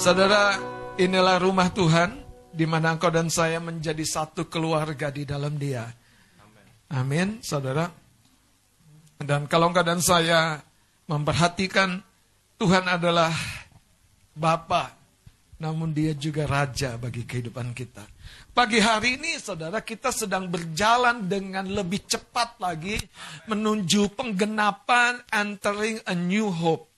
Saudara, inilah rumah Tuhan di mana engkau dan saya menjadi satu keluarga di dalam Dia. Amin, saudara. Dan kalau engkau dan saya memperhatikan Tuhan adalah Bapa, namun Dia juga Raja bagi kehidupan kita. Pagi hari ini, saudara, kita sedang berjalan dengan lebih cepat lagi menuju penggenapan entering a new hope.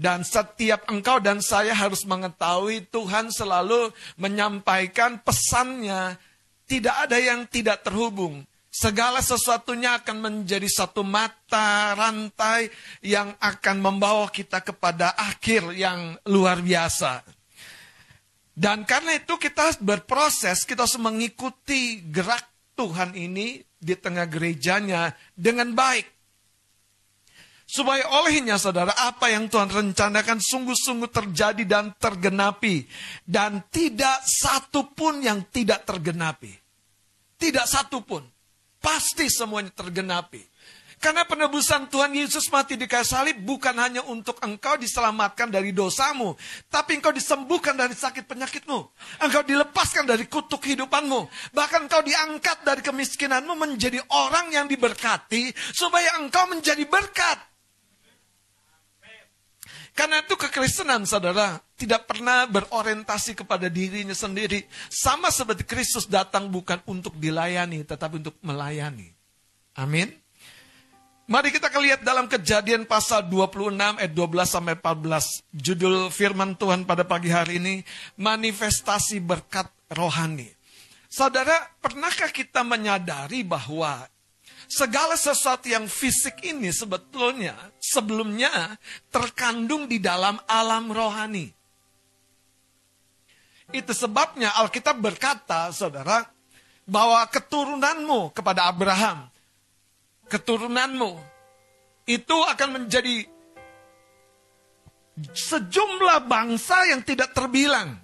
Dan setiap engkau dan saya harus mengetahui Tuhan selalu menyampaikan pesannya. Tidak ada yang tidak terhubung. Segala sesuatunya akan menjadi satu mata rantai yang akan membawa kita kepada akhir yang luar biasa. Dan karena itu kita berproses, kita harus mengikuti gerak Tuhan ini di tengah gerejanya dengan baik. Supaya olehnya saudara, apa yang Tuhan rencanakan sungguh-sungguh terjadi dan tergenapi. Dan tidak satu pun yang tidak tergenapi. Tidak satu pun. Pasti semuanya tergenapi. Karena penebusan Tuhan Yesus mati di kayu salib bukan hanya untuk engkau diselamatkan dari dosamu, tapi engkau disembuhkan dari sakit penyakitmu. Engkau dilepaskan dari kutuk hidupanmu. Bahkan engkau diangkat dari kemiskinanmu menjadi orang yang diberkati supaya engkau menjadi berkat. Karena itu kekristenan saudara tidak pernah berorientasi kepada dirinya sendiri. Sama seperti Kristus datang bukan untuk dilayani tetapi untuk melayani. Amin. Mari kita lihat dalam kejadian pasal 26 ayat 12 sampai 14. Judul firman Tuhan pada pagi hari ini, manifestasi berkat rohani. Saudara, pernahkah kita menyadari bahwa segala sesuatu yang fisik ini sebetulnya sebelumnya terkandung di dalam alam rohani. Itu sebabnya Alkitab berkata, saudara, bahwa keturunanmu kepada Abraham, keturunanmu itu akan menjadi sejumlah bangsa yang tidak terbilang.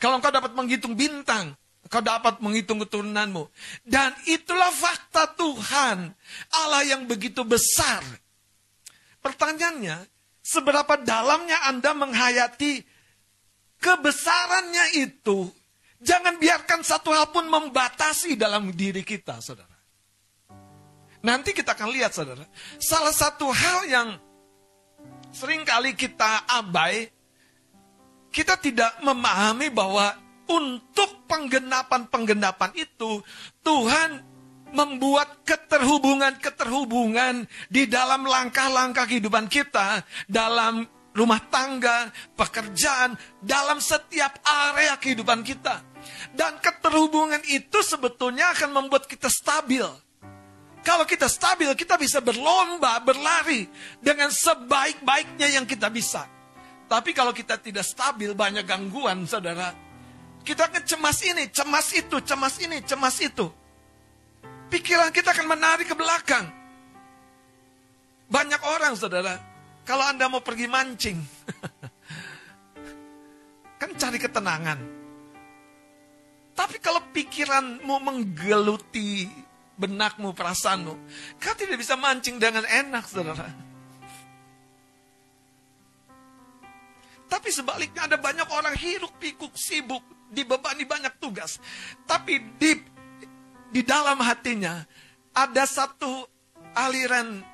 Kalau engkau dapat menghitung bintang, Kau dapat menghitung keturunanmu. Dan itulah fakta Tuhan. Allah yang begitu besar. Pertanyaannya, seberapa dalamnya Anda menghayati kebesarannya itu. Jangan biarkan satu hal pun membatasi dalam diri kita, saudara. Nanti kita akan lihat, saudara. Salah satu hal yang sering kali kita abai, kita tidak memahami bahwa untuk penggenapan-penggenapan itu, Tuhan membuat keterhubungan-keterhubungan di dalam langkah-langkah kehidupan kita, dalam rumah tangga, pekerjaan, dalam setiap area kehidupan kita. Dan keterhubungan itu sebetulnya akan membuat kita stabil. Kalau kita stabil, kita bisa berlomba, berlari dengan sebaik-baiknya yang kita bisa. Tapi kalau kita tidak stabil, banyak gangguan, saudara kita akan cemas ini, cemas itu, cemas ini, cemas itu. Pikiran kita akan menarik ke belakang. Banyak orang, saudara, kalau Anda mau pergi mancing, kan cari ketenangan. Tapi kalau pikiranmu menggeluti benakmu, perasaanmu, kau tidak bisa mancing dengan enak, saudara. Tapi sebaliknya ada banyak orang hiruk pikuk sibuk dibebani banyak tugas. Tapi di di dalam hatinya ada satu aliran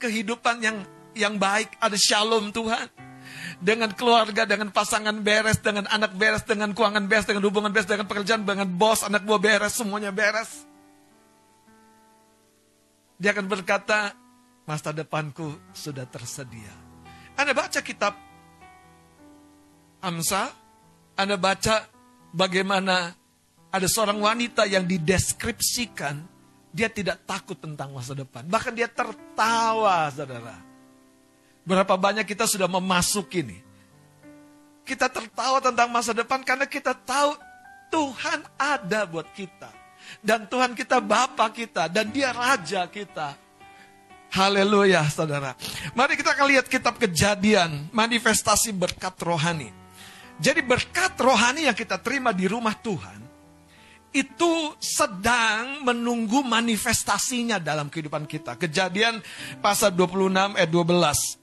kehidupan yang yang baik, ada shalom Tuhan. Dengan keluarga, dengan pasangan beres, dengan anak beres, dengan keuangan beres, dengan hubungan beres, dengan pekerjaan, dengan bos, anak buah beres, semuanya beres. Dia akan berkata, masa depanku sudah tersedia. Anda baca kitab Amsa, Anda baca bagaimana ada seorang wanita yang dideskripsikan, dia tidak takut tentang masa depan. Bahkan dia tertawa, saudara. Berapa banyak kita sudah memasuki ini. Kita tertawa tentang masa depan karena kita tahu Tuhan ada buat kita. Dan Tuhan kita Bapa kita dan dia Raja kita. Haleluya saudara. Mari kita akan lihat kitab kejadian, manifestasi berkat rohani. Jadi berkat rohani yang kita terima di rumah Tuhan, itu sedang menunggu manifestasinya dalam kehidupan kita. Kejadian pasal 26 ayat 12.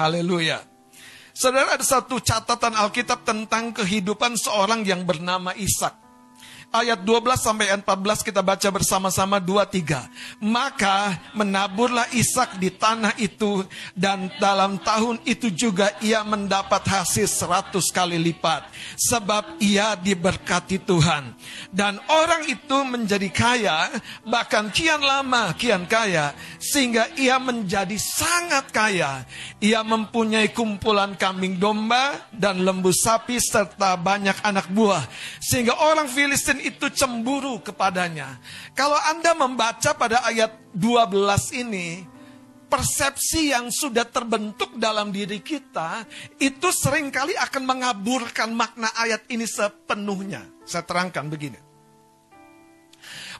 Haleluya. Saudara ada satu catatan Alkitab tentang kehidupan seorang yang bernama Ishak ayat 12 sampai 14 kita baca bersama-sama 2 3. Maka menaburlah Ishak di tanah itu dan dalam tahun itu juga ia mendapat hasil 100 kali lipat sebab ia diberkati Tuhan. Dan orang itu menjadi kaya bahkan kian lama kian kaya sehingga ia menjadi sangat kaya. Ia mempunyai kumpulan kambing domba dan lembu sapi serta banyak anak buah sehingga orang Filistin itu cemburu kepadanya. Kalau Anda membaca pada ayat 12 ini, persepsi yang sudah terbentuk dalam diri kita itu sering kali akan mengaburkan makna ayat ini sepenuhnya. Saya terangkan begini.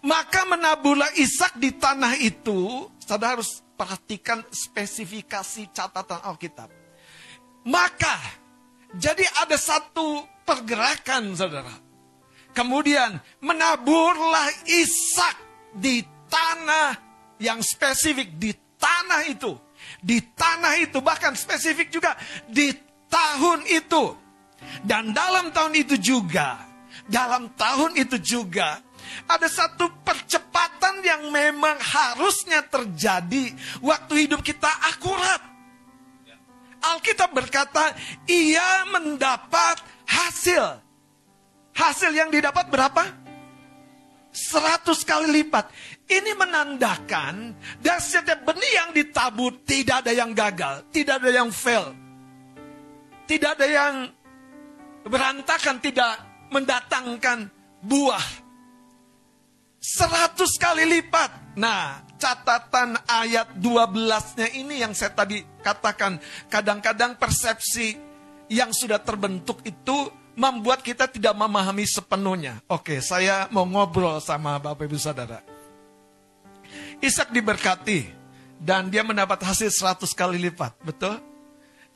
Maka menaburlah Ishak di tanah itu, saudara harus perhatikan spesifikasi catatan Alkitab. Maka, jadi ada satu pergerakan saudara Kemudian menaburlah Ishak di tanah yang spesifik di tanah itu. Di tanah itu bahkan spesifik juga di tahun itu. Dan dalam tahun itu juga, dalam tahun itu juga ada satu percepatan yang memang harusnya terjadi waktu hidup kita akurat. Alkitab berkata, ia mendapat hasil Hasil yang didapat berapa? 100 kali lipat. Ini menandakan dan setiap benih yang ditabur tidak ada yang gagal, tidak ada yang fail. Tidak ada yang berantakan, tidak mendatangkan buah. 100 kali lipat. Nah, catatan ayat 12-nya ini yang saya tadi katakan. Kadang-kadang persepsi yang sudah terbentuk itu membuat kita tidak memahami sepenuhnya. Oke, saya mau ngobrol sama Bapak Ibu Saudara. Ishak diberkati dan dia mendapat hasil 100 kali lipat, betul?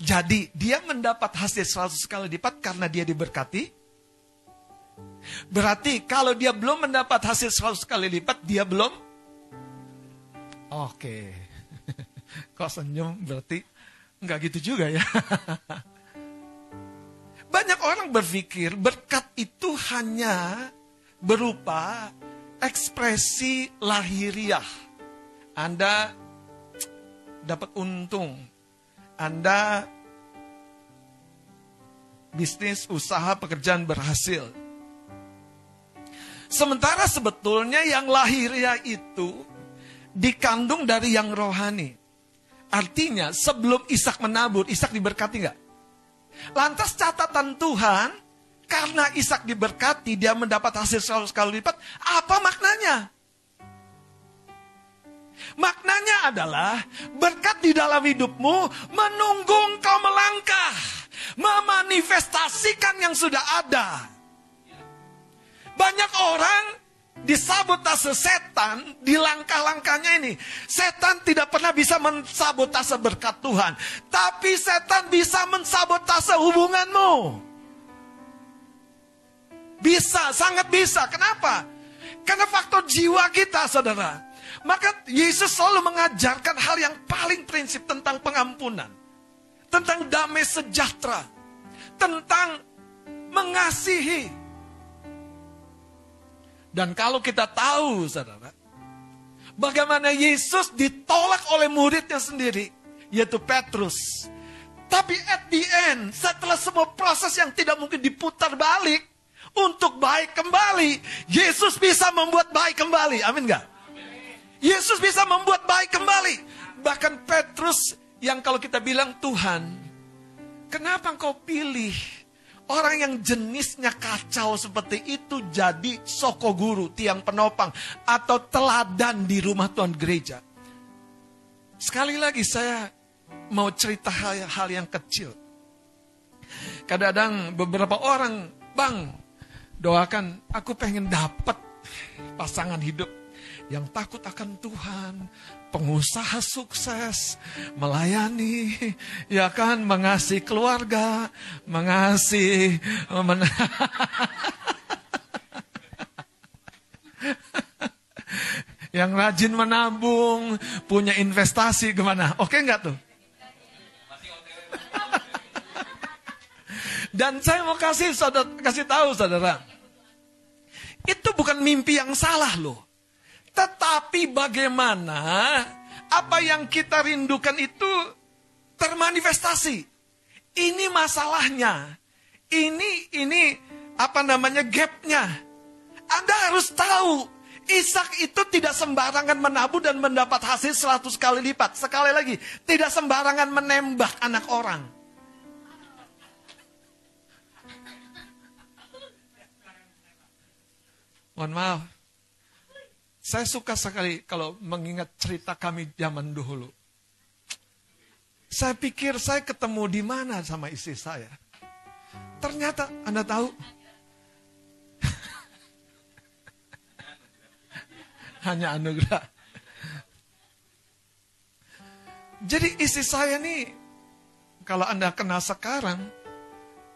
Jadi dia mendapat hasil 100 kali lipat karena dia diberkati. Berarti kalau dia belum mendapat hasil 100 kali lipat, dia belum Oke. Kok senyum berarti enggak gitu juga ya. Banyak orang berpikir berkat itu hanya berupa ekspresi lahiriah. Anda dapat untung. Anda bisnis, usaha, pekerjaan berhasil. Sementara sebetulnya yang lahiriah itu dikandung dari yang rohani. Artinya sebelum Ishak menabur, Ishak diberkati nggak? Lantas catatan Tuhan, karena Ishak diberkati, dia mendapat hasil selalu sekali lipat. Apa maknanya? Maknanya adalah berkat di dalam hidupmu menunggu kau melangkah. Memanifestasikan yang sudah ada. Banyak orang disabotase setan di langkah-langkahnya ini. Setan tidak pernah bisa mensabotase berkat Tuhan. Tapi setan bisa mensabotase hubunganmu. Bisa, sangat bisa. Kenapa? Karena faktor jiwa kita, saudara. Maka Yesus selalu mengajarkan hal yang paling prinsip tentang pengampunan. Tentang damai sejahtera. Tentang mengasihi dan kalau kita tahu, saudara, bagaimana Yesus ditolak oleh muridnya sendiri, yaitu Petrus. Tapi at the end, setelah semua proses yang tidak mungkin diputar balik, untuk baik kembali, Yesus bisa membuat baik kembali. Amin gak? Yesus bisa membuat baik kembali. Bahkan Petrus yang kalau kita bilang Tuhan, kenapa engkau pilih Orang yang jenisnya kacau seperti itu jadi soko guru, tiang penopang, atau teladan di rumah Tuhan gereja. Sekali lagi saya mau cerita hal-hal yang kecil. Kadang-kadang beberapa orang, bang, doakan, aku pengen dapat pasangan hidup yang takut akan Tuhan, pengusaha sukses, melayani, ya kan, mengasihi keluarga, mengasihi men yang rajin menabung, punya investasi gimana? Oke nggak tuh? Dan saya mau kasih saudara, kasih tahu saudara. Itu bukan mimpi yang salah loh. Tetapi bagaimana apa yang kita rindukan itu termanifestasi. Ini masalahnya. Ini ini apa namanya gapnya. Anda harus tahu Ishak itu tidak sembarangan menabur dan mendapat hasil seratus kali lipat. Sekali lagi, tidak sembarangan menembak anak orang. Mohon maaf. Saya suka sekali kalau mengingat cerita kami zaman dahulu. Saya pikir saya ketemu di mana sama istri saya. Ternyata Anda tahu, hanya anugerah. Jadi istri saya nih, kalau Anda kenal sekarang,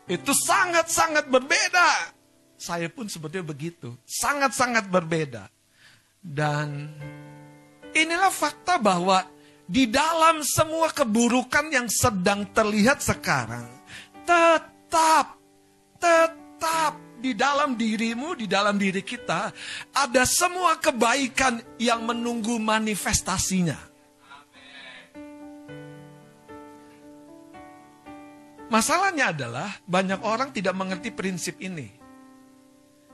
itu sangat-sangat berbeda. Saya pun sebetulnya begitu, sangat-sangat berbeda. Dan inilah fakta bahwa di dalam semua keburukan yang sedang terlihat sekarang, tetap, tetap di dalam dirimu, di dalam diri kita, ada semua kebaikan yang menunggu manifestasinya. Masalahnya adalah banyak orang tidak mengerti prinsip ini.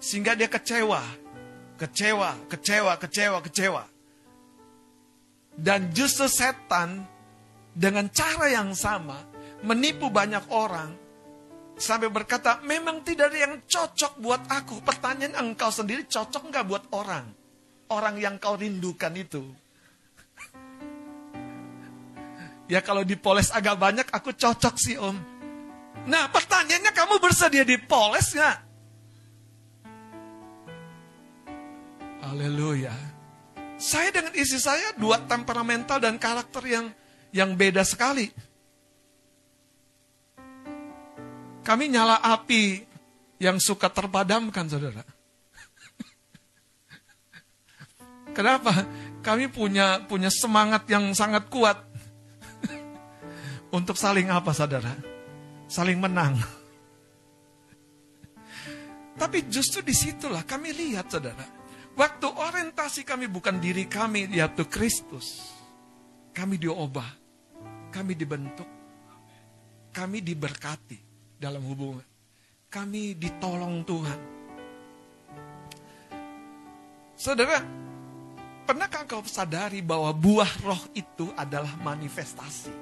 Sehingga dia kecewa. Kecewa, kecewa, kecewa, kecewa. Dan justru setan dengan cara yang sama menipu banyak orang Sampai berkata, memang tidak ada yang cocok buat aku. Pertanyaan engkau sendiri cocok nggak buat orang? Orang yang kau rindukan itu. ya kalau dipoles agak banyak, aku cocok sih om. Nah pertanyaannya kamu bersedia dipoles nggak? Haleluya. Saya dengan istri saya dua temperamental dan karakter yang yang beda sekali. Kami nyala api yang suka terpadamkan, saudara. Kenapa? Kami punya punya semangat yang sangat kuat untuk saling apa, saudara? Saling menang. Tapi justru di situlah kami lihat, saudara. Waktu orientasi kami bukan diri kami, yaitu Kristus. Kami diubah. Kami dibentuk. Kami diberkati dalam hubungan. Kami ditolong Tuhan. Saudara, pernahkah kau sadari bahwa buah roh itu adalah manifestasi?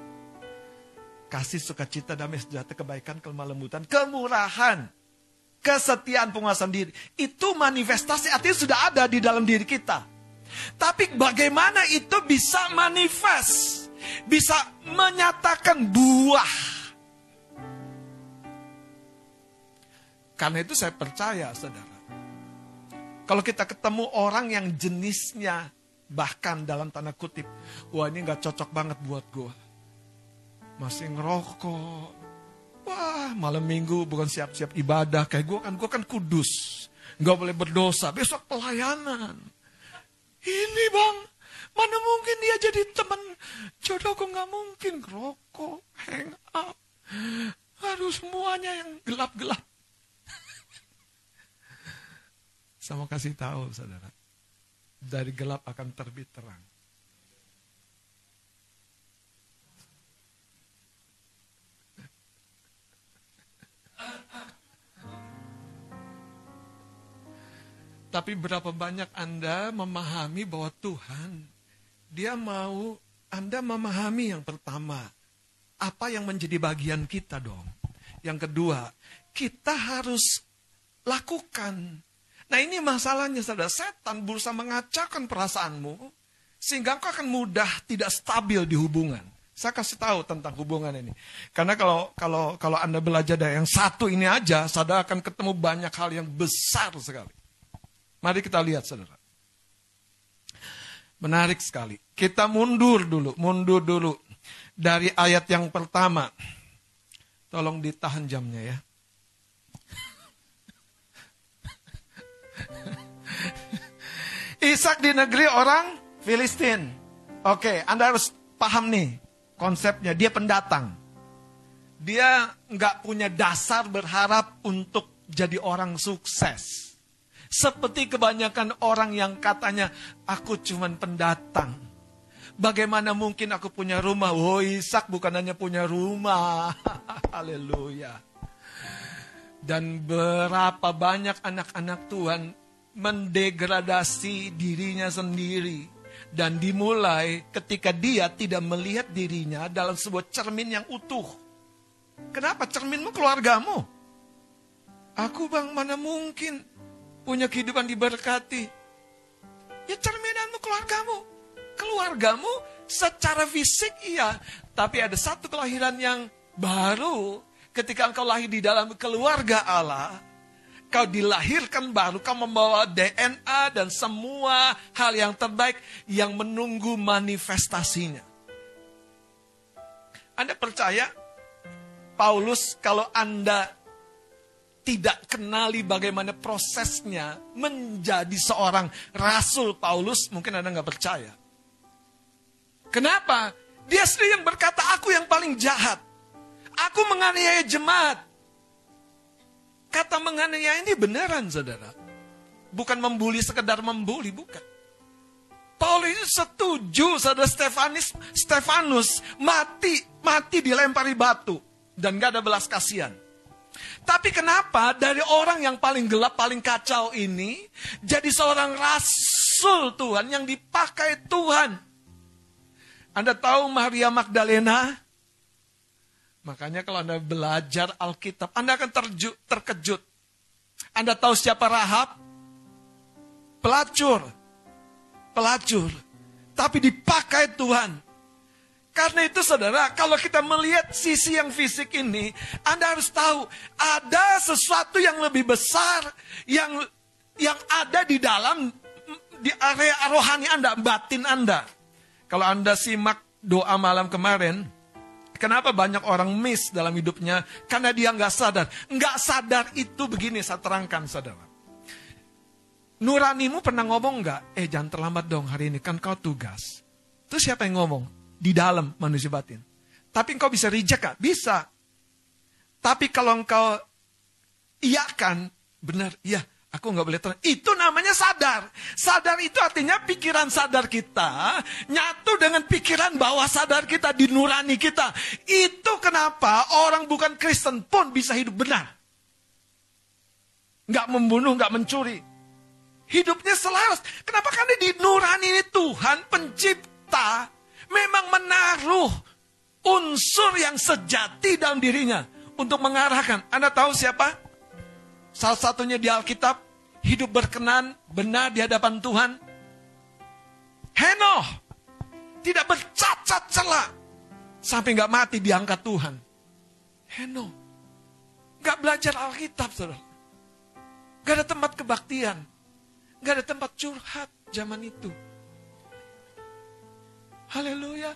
Kasih sukacita, damai sejahtera, kebaikan, kelemah lembutan, kemurahan, kesetiaan, penguasaan diri. Itu manifestasi artinya sudah ada di dalam diri kita. Tapi bagaimana itu bisa manifest? Bisa menyatakan buah Karena itu saya percaya, saudara. Kalau kita ketemu orang yang jenisnya bahkan dalam tanda kutip, wah ini nggak cocok banget buat gue. Masih ngerokok. Wah malam minggu bukan siap-siap ibadah. Kayak gue kan, gue kan kudus. Nggak boleh berdosa. Besok pelayanan. Ini bang, mana mungkin dia jadi teman jodohku nggak mungkin. Rokok, hang up. Aduh semuanya yang gelap-gelap. Saya mau kasih tahu saudara. Dari gelap akan terbit terang. Tapi berapa banyak Anda memahami bahwa Tuhan, Dia mau Anda memahami yang pertama, apa yang menjadi bagian kita dong. Yang kedua, kita harus lakukan Nah ini masalahnya saudara, setan berusaha mengacaukan perasaanmu, sehingga kau akan mudah tidak stabil di hubungan. Saya kasih tahu tentang hubungan ini. Karena kalau kalau kalau Anda belajar dari yang satu ini aja, saudara akan ketemu banyak hal yang besar sekali. Mari kita lihat saudara. Menarik sekali. Kita mundur dulu, mundur dulu. Dari ayat yang pertama. Tolong ditahan jamnya ya. Ishak di negeri orang Filistin. Oke, Anda harus paham nih konsepnya. Dia pendatang. dia nggak punya dasar berharap untuk jadi orang sukses. Seperti kebanyakan orang yang katanya, aku cuman pendatang. Bagaimana mungkin aku punya rumah? Oh Ishak bukan hanya punya rumah. Haleluya. Dan berapa banyak anak-anak Tuhan mendegradasi dirinya sendiri. Dan dimulai ketika dia tidak melihat dirinya dalam sebuah cermin yang utuh. Kenapa? Cerminmu keluargamu. Aku bang mana mungkin punya kehidupan diberkati. Ya cerminanmu keluargamu. Keluargamu secara fisik iya. Tapi ada satu kelahiran yang baru ketika engkau lahir di dalam keluarga Allah, kau dilahirkan baru, kau membawa DNA dan semua hal yang terbaik yang menunggu manifestasinya. Anda percaya Paulus kalau Anda tidak kenali bagaimana prosesnya menjadi seorang rasul Paulus, mungkin Anda nggak percaya. Kenapa? Dia sendiri yang berkata, aku yang paling jahat. Aku menganiaya jemaat. Kata menganiaya ini beneran, saudara. Bukan membuli sekedar membuli, bukan. Paulus itu setuju, saudara Stefanus, Stefanus mati, mati dilempari batu. Dan gak ada belas kasihan. Tapi kenapa dari orang yang paling gelap, paling kacau ini, jadi seorang rasul Tuhan yang dipakai Tuhan. Anda tahu Maria Magdalena? Makanya kalau Anda belajar Alkitab, Anda akan terju, terkejut. Anda tahu siapa Rahab? Pelacur. Pelacur. Tapi dipakai Tuhan. Karena itu saudara, kalau kita melihat sisi yang fisik ini, Anda harus tahu ada sesuatu yang lebih besar yang yang ada di dalam di area rohani Anda, batin Anda. Kalau Anda simak doa malam kemarin, Kenapa banyak orang miss dalam hidupnya? Karena dia nggak sadar. Nggak sadar itu begini, saya terangkan saudara. Nuranimu pernah ngomong nggak? Eh jangan terlambat dong hari ini, kan kau tugas. Terus siapa yang ngomong? Di dalam manusia batin. Tapi engkau bisa reject gak? Bisa. Tapi kalau engkau iakan, benar, iya, Aku nggak boleh tenang. Itu namanya sadar. Sadar itu artinya pikiran sadar kita nyatu dengan pikiran bawah sadar kita di nurani kita. Itu kenapa orang bukan Kristen pun bisa hidup benar. Nggak membunuh, nggak mencuri. Hidupnya selaras. Kenapa? Karena di nurani ini Tuhan pencipta memang menaruh unsur yang sejati dalam dirinya untuk mengarahkan. Anda tahu siapa? Salah satunya di Alkitab, hidup berkenan, benar di hadapan Tuhan. Henoh, tidak bercacat celah. Sampai nggak mati diangkat Tuhan. Henoh, nggak belajar Alkitab, saudara. Gak ada tempat kebaktian. Gak ada tempat curhat zaman itu. Haleluya.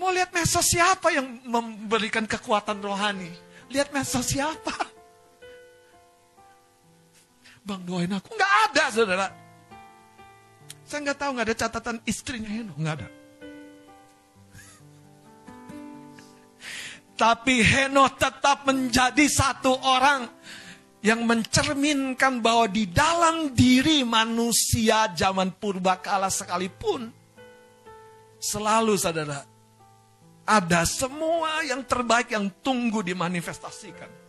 Mau lihat mesos siapa yang memberikan kekuatan rohani? Lihat mesos siapa? Bang doain aku. Nggak ada saudara. Saya nggak tahu nggak ada catatan istrinya Heno. Nggak ada. Tapi Heno tetap menjadi satu orang yang mencerminkan bahwa di dalam diri manusia zaman purba kala sekalipun selalu saudara ada semua yang terbaik yang tunggu dimanifestasikan.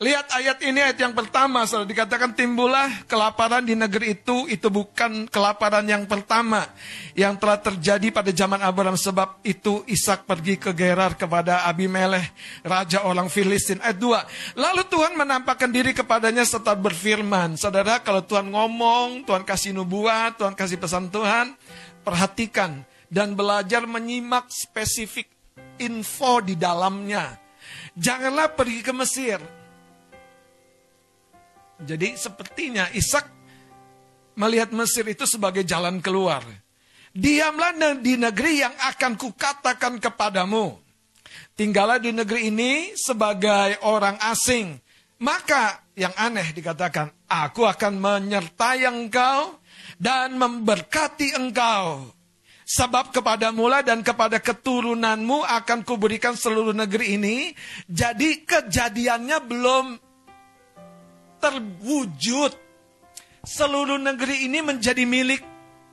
Lihat ayat ini, ayat yang pertama, saudara. Dikatakan timbullah kelaparan di negeri itu, itu bukan kelaparan yang pertama yang telah terjadi pada zaman Abraham. Sebab itu Ishak pergi ke Gerar kepada Abimelech, raja orang Filistin. Ayat 2. Lalu Tuhan menampakkan diri kepadanya serta berfirman. Saudara, kalau Tuhan ngomong, Tuhan kasih nubuat, Tuhan kasih pesan Tuhan, perhatikan dan belajar menyimak spesifik info di dalamnya. Janganlah pergi ke Mesir jadi sepertinya Ishak melihat Mesir itu sebagai jalan keluar. Diamlah di negeri yang akan kukatakan kepadamu. Tinggallah di negeri ini sebagai orang asing. Maka yang aneh dikatakan, aku akan menyertai engkau dan memberkati engkau. Sebab kepada mula dan kepada keturunanmu akan kuberikan seluruh negeri ini. Jadi kejadiannya belum terwujud. Seluruh negeri ini menjadi milik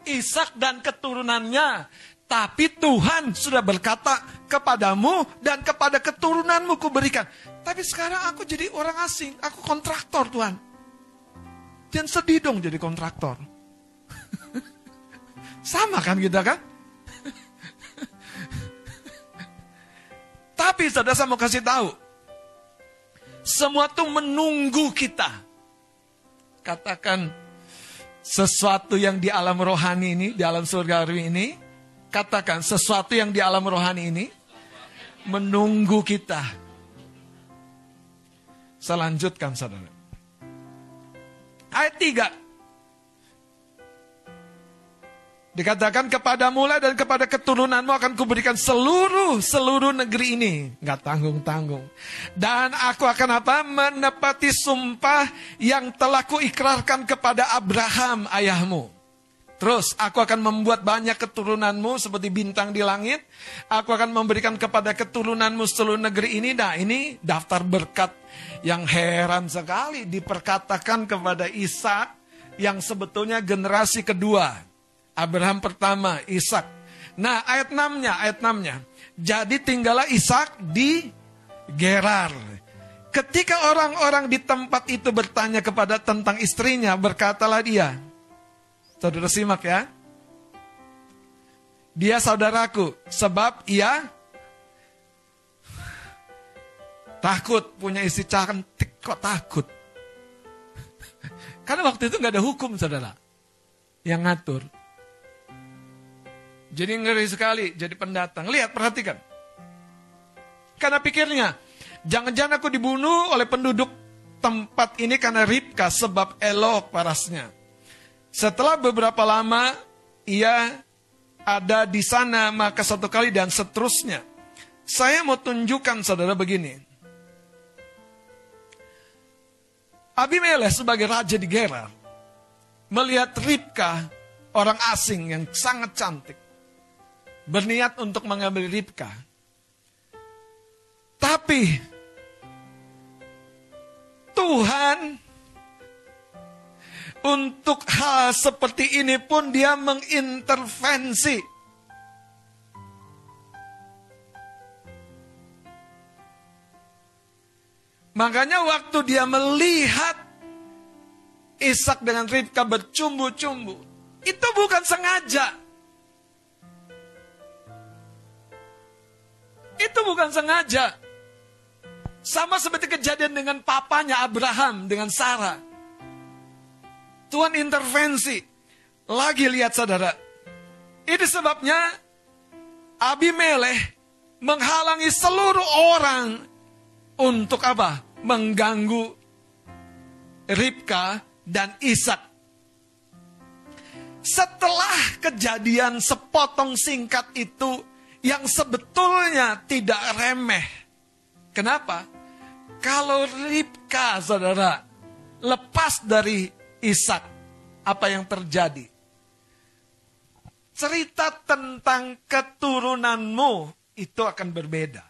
Ishak dan keturunannya. Tapi Tuhan sudah berkata kepadamu dan kepada keturunanmu kuberikan. Tapi sekarang aku jadi orang asing, aku kontraktor Tuhan. Jangan sedih dong jadi kontraktor. Sama kan kita kan? Tapi saudara saya mau kasih tahu. Semua itu menunggu kita. Katakan sesuatu yang di alam rohani ini, di alam surgawi ini. Katakan sesuatu yang di alam rohani ini. Menunggu kita. Saya lanjutkan saudara. Ayat 3. Dikatakan kepada mula dan kepada keturunanmu akan kuberikan seluruh seluruh negeri ini. Nggak tanggung-tanggung. Dan aku akan apa? Menepati sumpah yang telah kuikrarkan kepada Abraham ayahmu. Terus aku akan membuat banyak keturunanmu seperti bintang di langit. Aku akan memberikan kepada keturunanmu seluruh negeri ini. Nah ini daftar berkat yang heran sekali diperkatakan kepada Isa yang sebetulnya generasi kedua. Abraham pertama, Ishak. Nah, ayat 6-nya, ayat 6-nya. Jadi tinggallah Ishak di Gerar. Ketika orang-orang di tempat itu bertanya kepada tentang istrinya, berkatalah dia. Saudara simak ya. Dia saudaraku, sebab ia takut punya istri cantik kok takut. Karena waktu itu nggak ada hukum saudara yang ngatur. Jadi ngeri sekali jadi pendatang. Lihat, perhatikan. Karena pikirnya, jangan-jangan aku dibunuh oleh penduduk tempat ini karena Ribka sebab elok parasnya. Setelah beberapa lama ia ada di sana maka satu kali dan seterusnya. Saya mau tunjukkan saudara begini. Abimelech sebagai raja di Gerar melihat Ribka orang asing yang sangat cantik berniat untuk mengambil Ribka. Tapi Tuhan untuk hal seperti ini pun dia mengintervensi. Makanya waktu dia melihat Ishak dengan Ribka bercumbu-cumbu, itu bukan sengaja. Itu bukan sengaja. Sama seperti kejadian dengan papanya Abraham dengan Sarah. Tuhan intervensi. Lagi lihat saudara. Ini sebabnya Abimelech menghalangi seluruh orang untuk apa? Mengganggu Ribka dan Ishak. Setelah kejadian sepotong singkat itu, yang sebetulnya tidak remeh. Kenapa? Kalau Ribka, saudara, lepas dari Ishak, apa yang terjadi? Cerita tentang keturunanmu itu akan berbeda.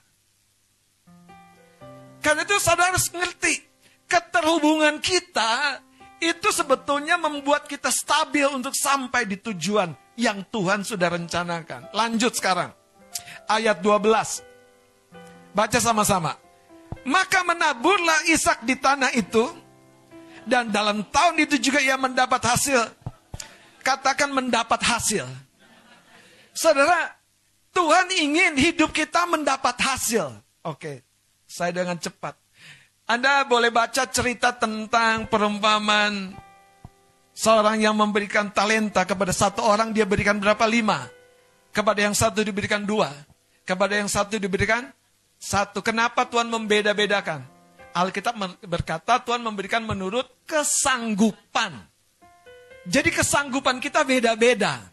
Karena itu saudara harus ngerti, keterhubungan kita itu sebetulnya membuat kita stabil untuk sampai di tujuan yang Tuhan sudah rencanakan. Lanjut sekarang ayat 12. Baca sama-sama. Maka menaburlah Ishak di tanah itu dan dalam tahun itu juga ia mendapat hasil. Katakan mendapat hasil. Saudara, Tuhan ingin hidup kita mendapat hasil. Oke, saya dengan cepat. Anda boleh baca cerita tentang perumpamaan seorang yang memberikan talenta kepada satu orang, dia berikan berapa? Lima. Kepada yang satu diberikan dua. Kepada yang satu diberikan satu. Kenapa Tuhan membeda-bedakan? Alkitab berkata Tuhan memberikan menurut kesanggupan. Jadi kesanggupan kita beda-beda.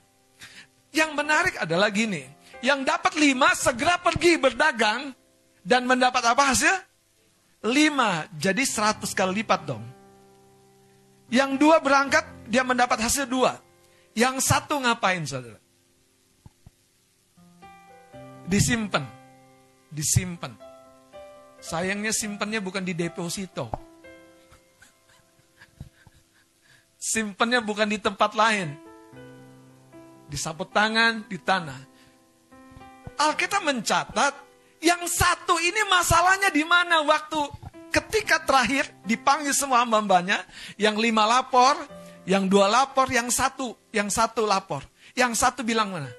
Yang menarik adalah gini. Yang dapat lima segera pergi berdagang dan mendapat apa hasil? Lima. Jadi seratus kali lipat dong. Yang dua berangkat dia mendapat hasil dua. Yang satu ngapain saudara? Disimpan. Disimpan. Sayangnya simpannya bukan di deposito. Simpannya bukan di tempat lain. Di sapu tangan, di tanah. Alkitab mencatat yang satu ini masalahnya di mana waktu ketika terakhir dipanggil semua hamba-hambanya, yang lima lapor, yang dua lapor, yang satu, yang satu lapor. Yang satu bilang mana?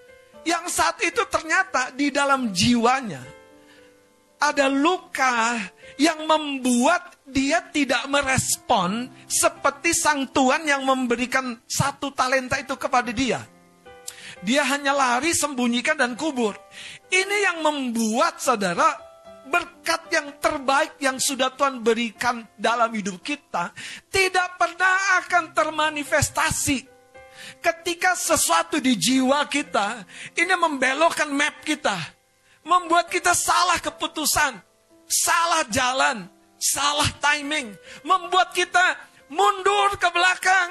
Yang satu itu ternyata di dalam jiwanya ada luka yang membuat dia tidak merespon seperti sang Tuhan yang memberikan satu talenta itu kepada dia. Dia hanya lari, sembunyikan, dan kubur. Ini yang membuat saudara berkat yang terbaik yang sudah Tuhan berikan dalam hidup kita tidak pernah akan termanifestasi ketika sesuatu di jiwa kita ini membelokkan map kita, membuat kita salah keputusan, salah jalan, salah timing, membuat kita mundur ke belakang,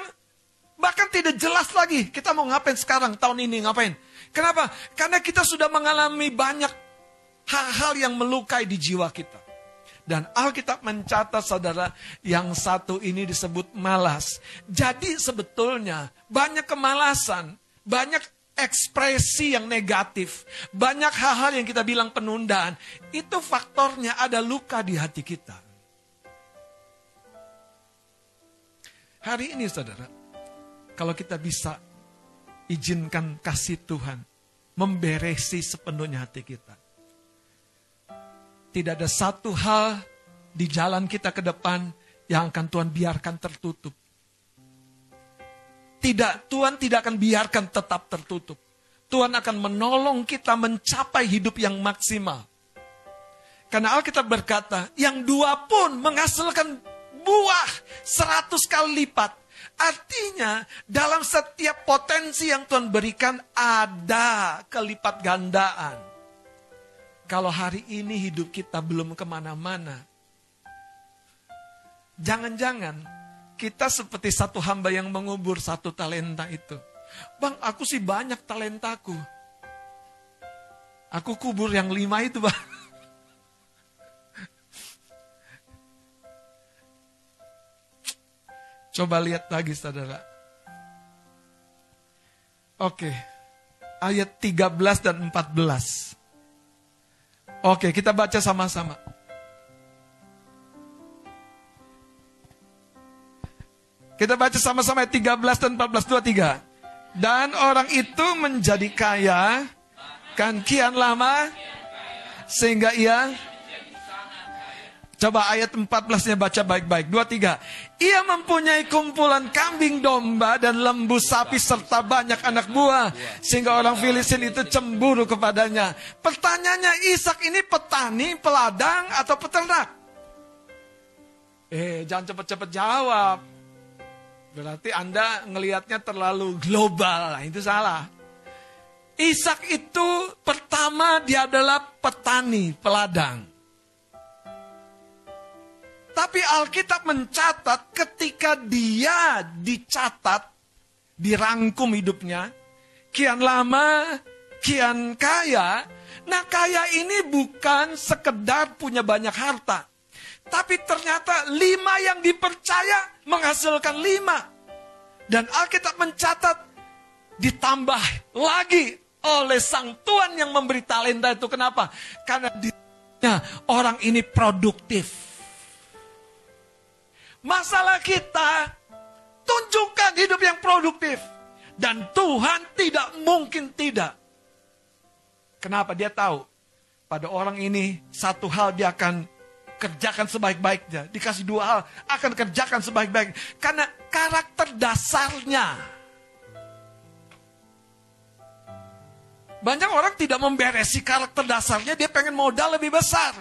bahkan tidak jelas lagi kita mau ngapain sekarang tahun ini ngapain. Kenapa? Karena kita sudah mengalami banyak hal-hal yang melukai di jiwa kita. Dan Alkitab mencatat saudara yang satu ini disebut malas. Jadi sebetulnya banyak kemalasan, banyak ekspresi yang negatif, banyak hal-hal yang kita bilang penundaan. Itu faktornya ada luka di hati kita. Hari ini saudara, kalau kita bisa izinkan kasih Tuhan memberesi sepenuhnya hati kita tidak ada satu hal di jalan kita ke depan yang akan Tuhan biarkan tertutup. Tidak, Tuhan tidak akan biarkan tetap tertutup. Tuhan akan menolong kita mencapai hidup yang maksimal. Karena Alkitab berkata, yang dua pun menghasilkan buah seratus kali lipat. Artinya, dalam setiap potensi yang Tuhan berikan, ada kelipat gandaan. Kalau hari ini hidup kita belum ke mana-mana, jangan-jangan kita seperti satu hamba yang mengubur satu talenta itu. Bang, aku sih banyak talentaku. Aku kubur yang lima itu, bang. Coba lihat lagi, saudara. Oke, ayat 13 dan 14. Oke, kita baca sama-sama. Kita baca sama-sama ayat 13 dan 14, 23. Dan orang itu menjadi kaya, kan kian lama, sehingga ia Coba ayat 14-nya baca baik-baik. Dua, tiga. Ia mempunyai kumpulan kambing domba dan lembu sapi serta banyak anak buah. Sehingga orang Filistin itu cemburu kepadanya. Pertanyaannya, Ishak ini petani, peladang, atau peternak? Eh, jangan cepat-cepat jawab. Berarti Anda ngelihatnya terlalu global. Nah, itu salah. Ishak itu pertama dia adalah petani, peladang. Tapi Alkitab mencatat ketika dia dicatat, dirangkum hidupnya, kian lama, kian kaya. Nah kaya ini bukan sekedar punya banyak harta. Tapi ternyata lima yang dipercaya menghasilkan lima. Dan Alkitab mencatat ditambah lagi oleh sang Tuhan yang memberi talenta itu. Kenapa? Karena orang ini produktif Masalah kita, tunjukkan hidup yang produktif. Dan Tuhan tidak mungkin tidak. Kenapa? Dia tahu. Pada orang ini, satu hal dia akan kerjakan sebaik-baiknya. Dikasih dua hal, akan kerjakan sebaik-baiknya. Karena karakter dasarnya. Banyak orang tidak memberesi karakter dasarnya, dia pengen modal lebih besar.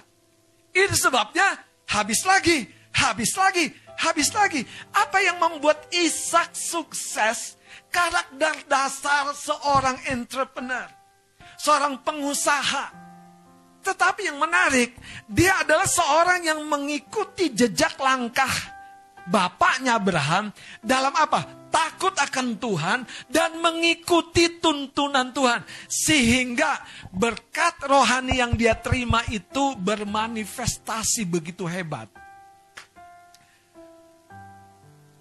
Ini sebabnya habis lagi, habis lagi, habis lagi. Apa yang membuat Ishak sukses? Karakter dasar seorang entrepreneur. Seorang pengusaha. Tetapi yang menarik, dia adalah seorang yang mengikuti jejak langkah bapaknya Abraham dalam apa? Takut akan Tuhan dan mengikuti tuntunan Tuhan. Sehingga berkat rohani yang dia terima itu bermanifestasi begitu hebat.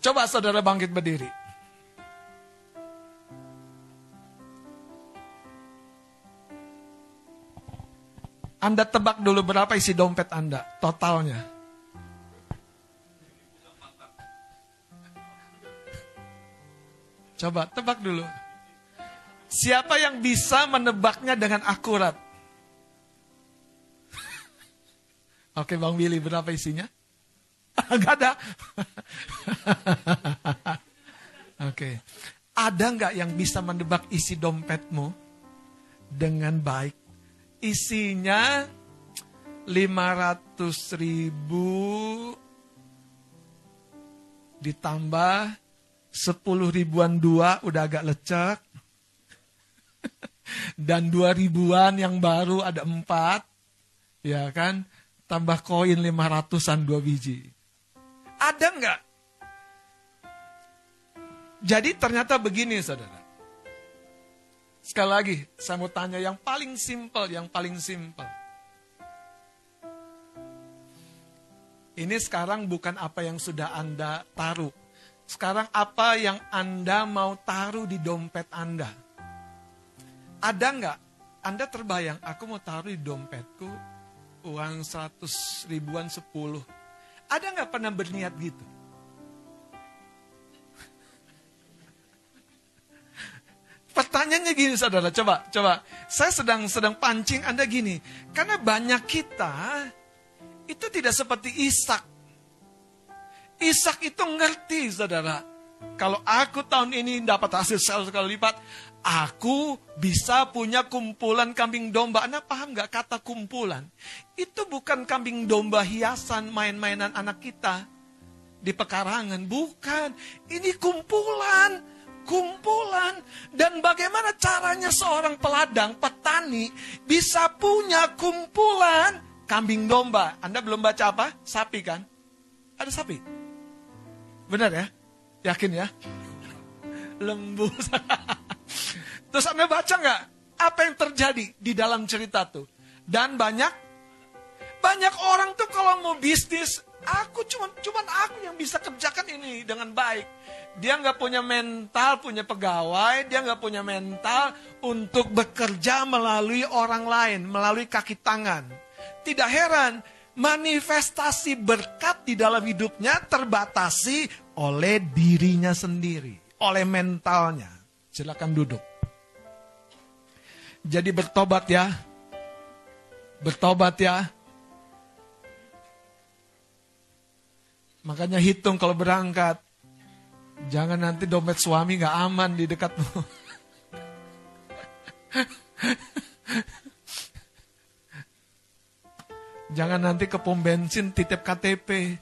Coba saudara bangkit berdiri. Anda tebak dulu berapa isi dompet Anda totalnya. Coba tebak dulu. Siapa yang bisa menebaknya dengan akurat? Oke Bang Willy, berapa isinya? Gak ada. Oke. Ada nggak yang bisa menebak isi dompetmu dengan baik? isinya 500 ribu ditambah 10 ribuan dua udah agak lecek. Dan dua ribuan yang baru ada empat. Ya kan? Tambah koin 500an dua biji. Ada nggak? Jadi ternyata begini saudara. Sekali lagi, saya mau tanya yang paling simpel, yang paling simpel. Ini sekarang bukan apa yang sudah Anda taruh. Sekarang apa yang Anda mau taruh di dompet Anda. Ada nggak? Anda terbayang, aku mau taruh di dompetku uang 100 ribuan 10. Ada nggak pernah berniat gitu? Pertanyaannya gini saudara, coba, coba. Saya sedang sedang pancing Anda gini. Karena banyak kita itu tidak seperti Ishak. Ishak itu ngerti saudara. Kalau aku tahun ini dapat hasil sel sekali lipat, aku bisa punya kumpulan kambing domba. Anda paham nggak kata kumpulan? Itu bukan kambing domba hiasan main-mainan anak kita di pekarangan. Bukan, ini kumpulan kumpulan. Dan bagaimana caranya seorang peladang, petani, bisa punya kumpulan kambing domba. Anda belum baca apa? Sapi kan? Ada sapi? Benar ya? Yakin ya? Lembu. Terus Anda baca nggak? Apa yang terjadi di dalam cerita tuh? Dan banyak, banyak orang tuh kalau mau bisnis, aku cuman, cuman aku yang bisa kerjakan ini dengan baik dia nggak punya mental, punya pegawai, dia nggak punya mental untuk bekerja melalui orang lain, melalui kaki tangan. Tidak heran, manifestasi berkat di dalam hidupnya terbatasi oleh dirinya sendiri, oleh mentalnya. Silakan duduk. Jadi bertobat ya. Bertobat ya. Makanya hitung kalau berangkat. Jangan nanti dompet suami gak aman di dekatmu. Jangan nanti ke pom bensin titip KTP.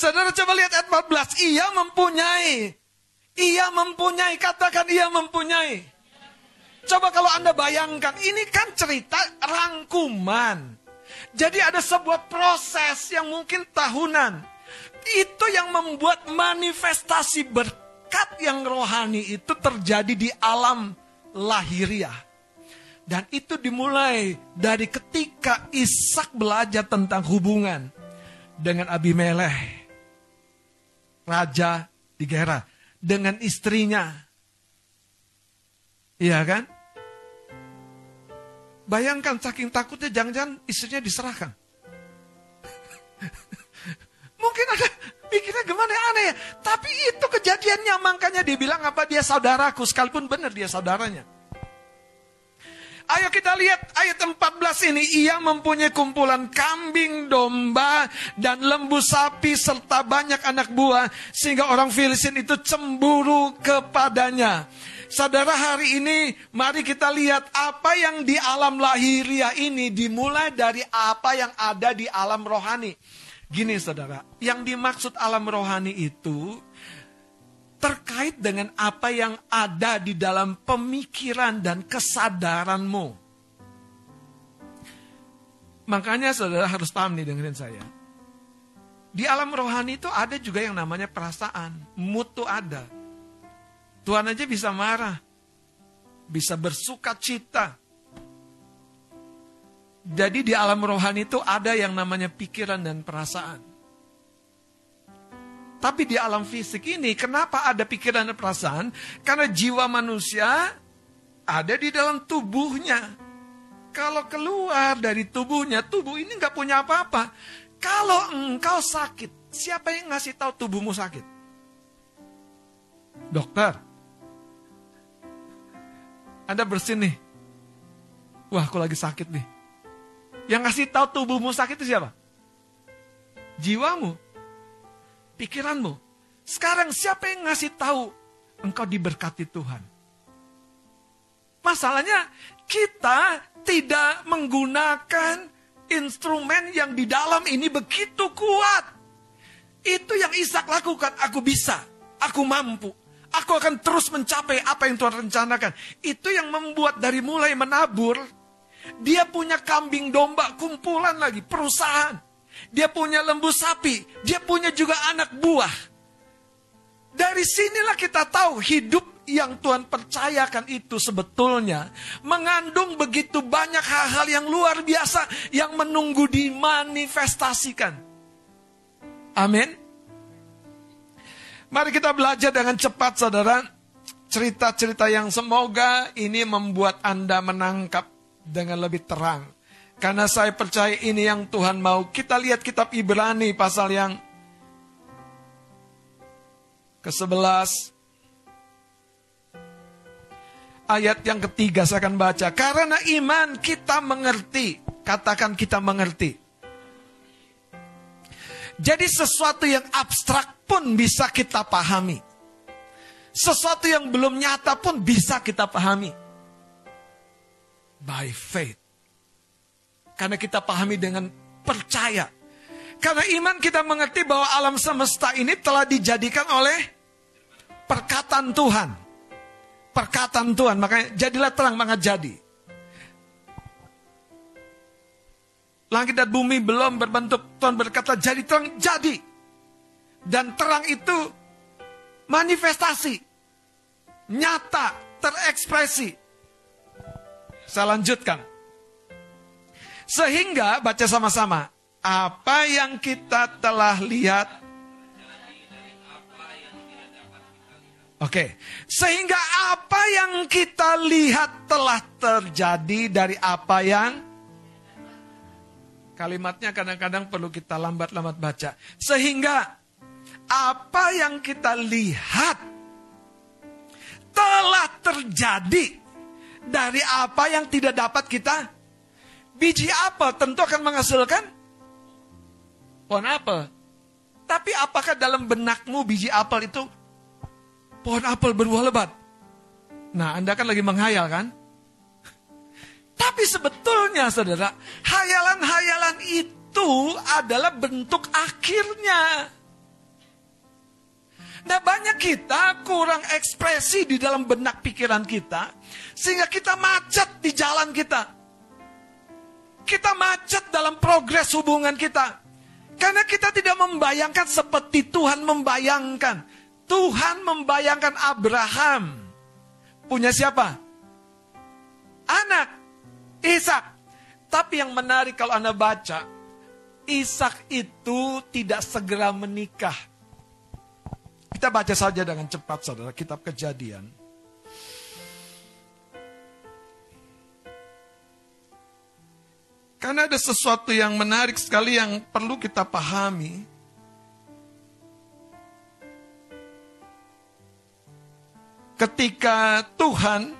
Saudara coba lihat ayat 14. Ia mempunyai. Ia mempunyai. Katakan ia mempunyai. Coba kalau Anda bayangkan, ini kan cerita rangkuman. Jadi ada sebuah proses yang mungkin tahunan. Itu yang membuat manifestasi berkat yang rohani itu terjadi di alam lahiriah. Dan itu dimulai dari ketika Ishak belajar tentang hubungan dengan Abimelech, raja di Gera, dengan istrinya. Iya kan? Bayangkan saking takutnya jangan-jangan istrinya diserahkan. Mungkin ada pikirnya gimana aneh ya. Tapi itu kejadiannya makanya dia bilang apa dia saudaraku sekalipun benar dia saudaranya. Ayo kita lihat ayat 14 ini. Ia mempunyai kumpulan kambing, domba, dan lembu sapi serta banyak anak buah. Sehingga orang Filistin itu cemburu kepadanya. Saudara hari ini mari kita lihat apa yang di alam lahiriah ini dimulai dari apa yang ada di alam rohani. Gini saudara, yang dimaksud alam rohani itu terkait dengan apa yang ada di dalam pemikiran dan kesadaranmu. Makanya saudara harus paham nih dengerin saya. Di alam rohani itu ada juga yang namanya perasaan. Tuh ada. Tuhan aja bisa marah. Bisa bersuka cita. Jadi di alam rohani itu ada yang namanya pikiran dan perasaan. Tapi di alam fisik ini, kenapa ada pikiran dan perasaan? Karena jiwa manusia ada di dalam tubuhnya. Kalau keluar dari tubuhnya, tubuh ini nggak punya apa-apa. Kalau engkau sakit, siapa yang ngasih tahu tubuhmu sakit? Dokter. Anda bersin nih. Wah, aku lagi sakit nih. Yang ngasih tahu tubuhmu sakit itu siapa? Jiwamu. Pikiranmu. Sekarang siapa yang ngasih tahu engkau diberkati Tuhan? Masalahnya kita tidak menggunakan instrumen yang di dalam ini begitu kuat. Itu yang Ishak lakukan. Aku bisa, aku mampu. Aku akan terus mencapai apa yang Tuhan rencanakan. Itu yang membuat dari mulai menabur, dia punya kambing domba kumpulan lagi, perusahaan. Dia punya lembu sapi, dia punya juga anak buah. Dari sinilah kita tahu hidup yang Tuhan percayakan itu sebetulnya mengandung begitu banyak hal-hal yang luar biasa yang menunggu dimanifestasikan. Amin. Mari kita belajar dengan cepat saudara. Cerita-cerita yang semoga ini membuat Anda menangkap dengan lebih terang. Karena saya percaya ini yang Tuhan mau. Kita lihat kitab Ibrani pasal yang ke-11 ayat yang ketiga saya akan baca. Karena iman kita mengerti. Katakan kita mengerti. Jadi sesuatu yang abstrak pun bisa kita pahami. Sesuatu yang belum nyata pun bisa kita pahami. By faith. Karena kita pahami dengan percaya. Karena iman kita mengerti bahwa alam semesta ini telah dijadikan oleh perkataan Tuhan perkataan Tuhan. Makanya jadilah terang, maka jadi. Langit dan bumi belum berbentuk. Tuhan berkata jadi terang, jadi. Dan terang itu manifestasi. Nyata, terekspresi. Saya lanjutkan. Sehingga, baca sama-sama. Apa yang kita telah lihat Oke, sehingga apa yang kita lihat telah terjadi dari apa yang kalimatnya kadang-kadang perlu kita lambat-lambat baca. Sehingga apa yang kita lihat telah terjadi dari apa yang tidak dapat kita biji apel tentu akan menghasilkan pohon apel. Tapi apakah dalam benakmu biji apel itu pohon apel berbuah lebat. Nah, Anda kan lagi menghayal kan? Tapi sebetulnya saudara, hayalan-hayalan itu adalah bentuk akhirnya. Nah banyak kita kurang ekspresi di dalam benak pikiran kita, sehingga kita macet di jalan kita. Kita macet dalam progres hubungan kita. Karena kita tidak membayangkan seperti Tuhan membayangkan. Tuhan membayangkan Abraham punya siapa? Anak, Ishak. Tapi yang menarik kalau Anda baca, Ishak itu tidak segera menikah. Kita baca saja dengan cepat saudara, kitab kejadian. Karena ada sesuatu yang menarik sekali yang perlu kita pahami. ketika Tuhan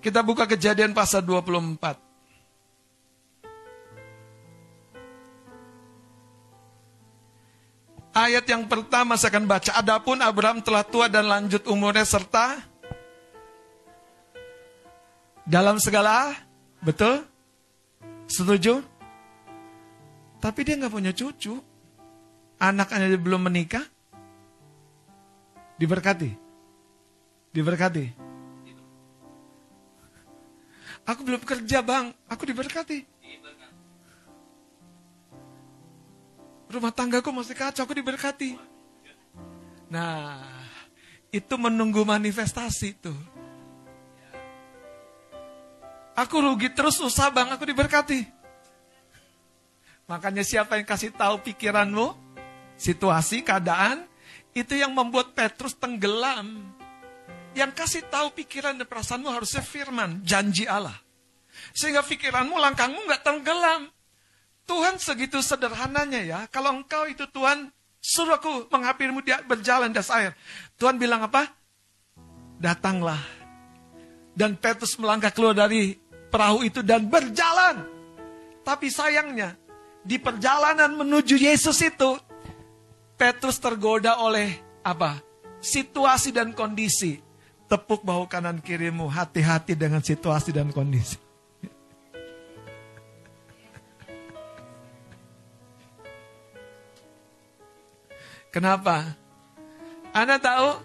kita buka kejadian pasal 24. Ayat yang pertama saya akan baca. Adapun Abraham telah tua dan lanjut umurnya serta dalam segala, betul? Setuju? Tapi dia nggak punya cucu anak-anaknya belum menikah, diberkati. Diberkati. Aku belum kerja bang, aku diberkati. Rumah tanggaku masih kacau, aku diberkati. Nah, itu menunggu manifestasi tuh. Aku rugi terus susah bang, aku diberkati. Makanya siapa yang kasih tahu pikiranmu, situasi, keadaan, itu yang membuat Petrus tenggelam. Yang kasih tahu pikiran dan perasaanmu harusnya firman, janji Allah. Sehingga pikiranmu, langkahmu nggak tenggelam. Tuhan segitu sederhananya ya. Kalau engkau itu Tuhan, suruh aku menghapirmu dia berjalan das air. Tuhan bilang apa? Datanglah. Dan Petrus melangkah keluar dari perahu itu dan berjalan. Tapi sayangnya, di perjalanan menuju Yesus itu, Petrus tergoda oleh apa? Situasi dan kondisi tepuk bahu kanan kirimu, hati-hati dengan situasi dan kondisi. Kenapa? Anda tahu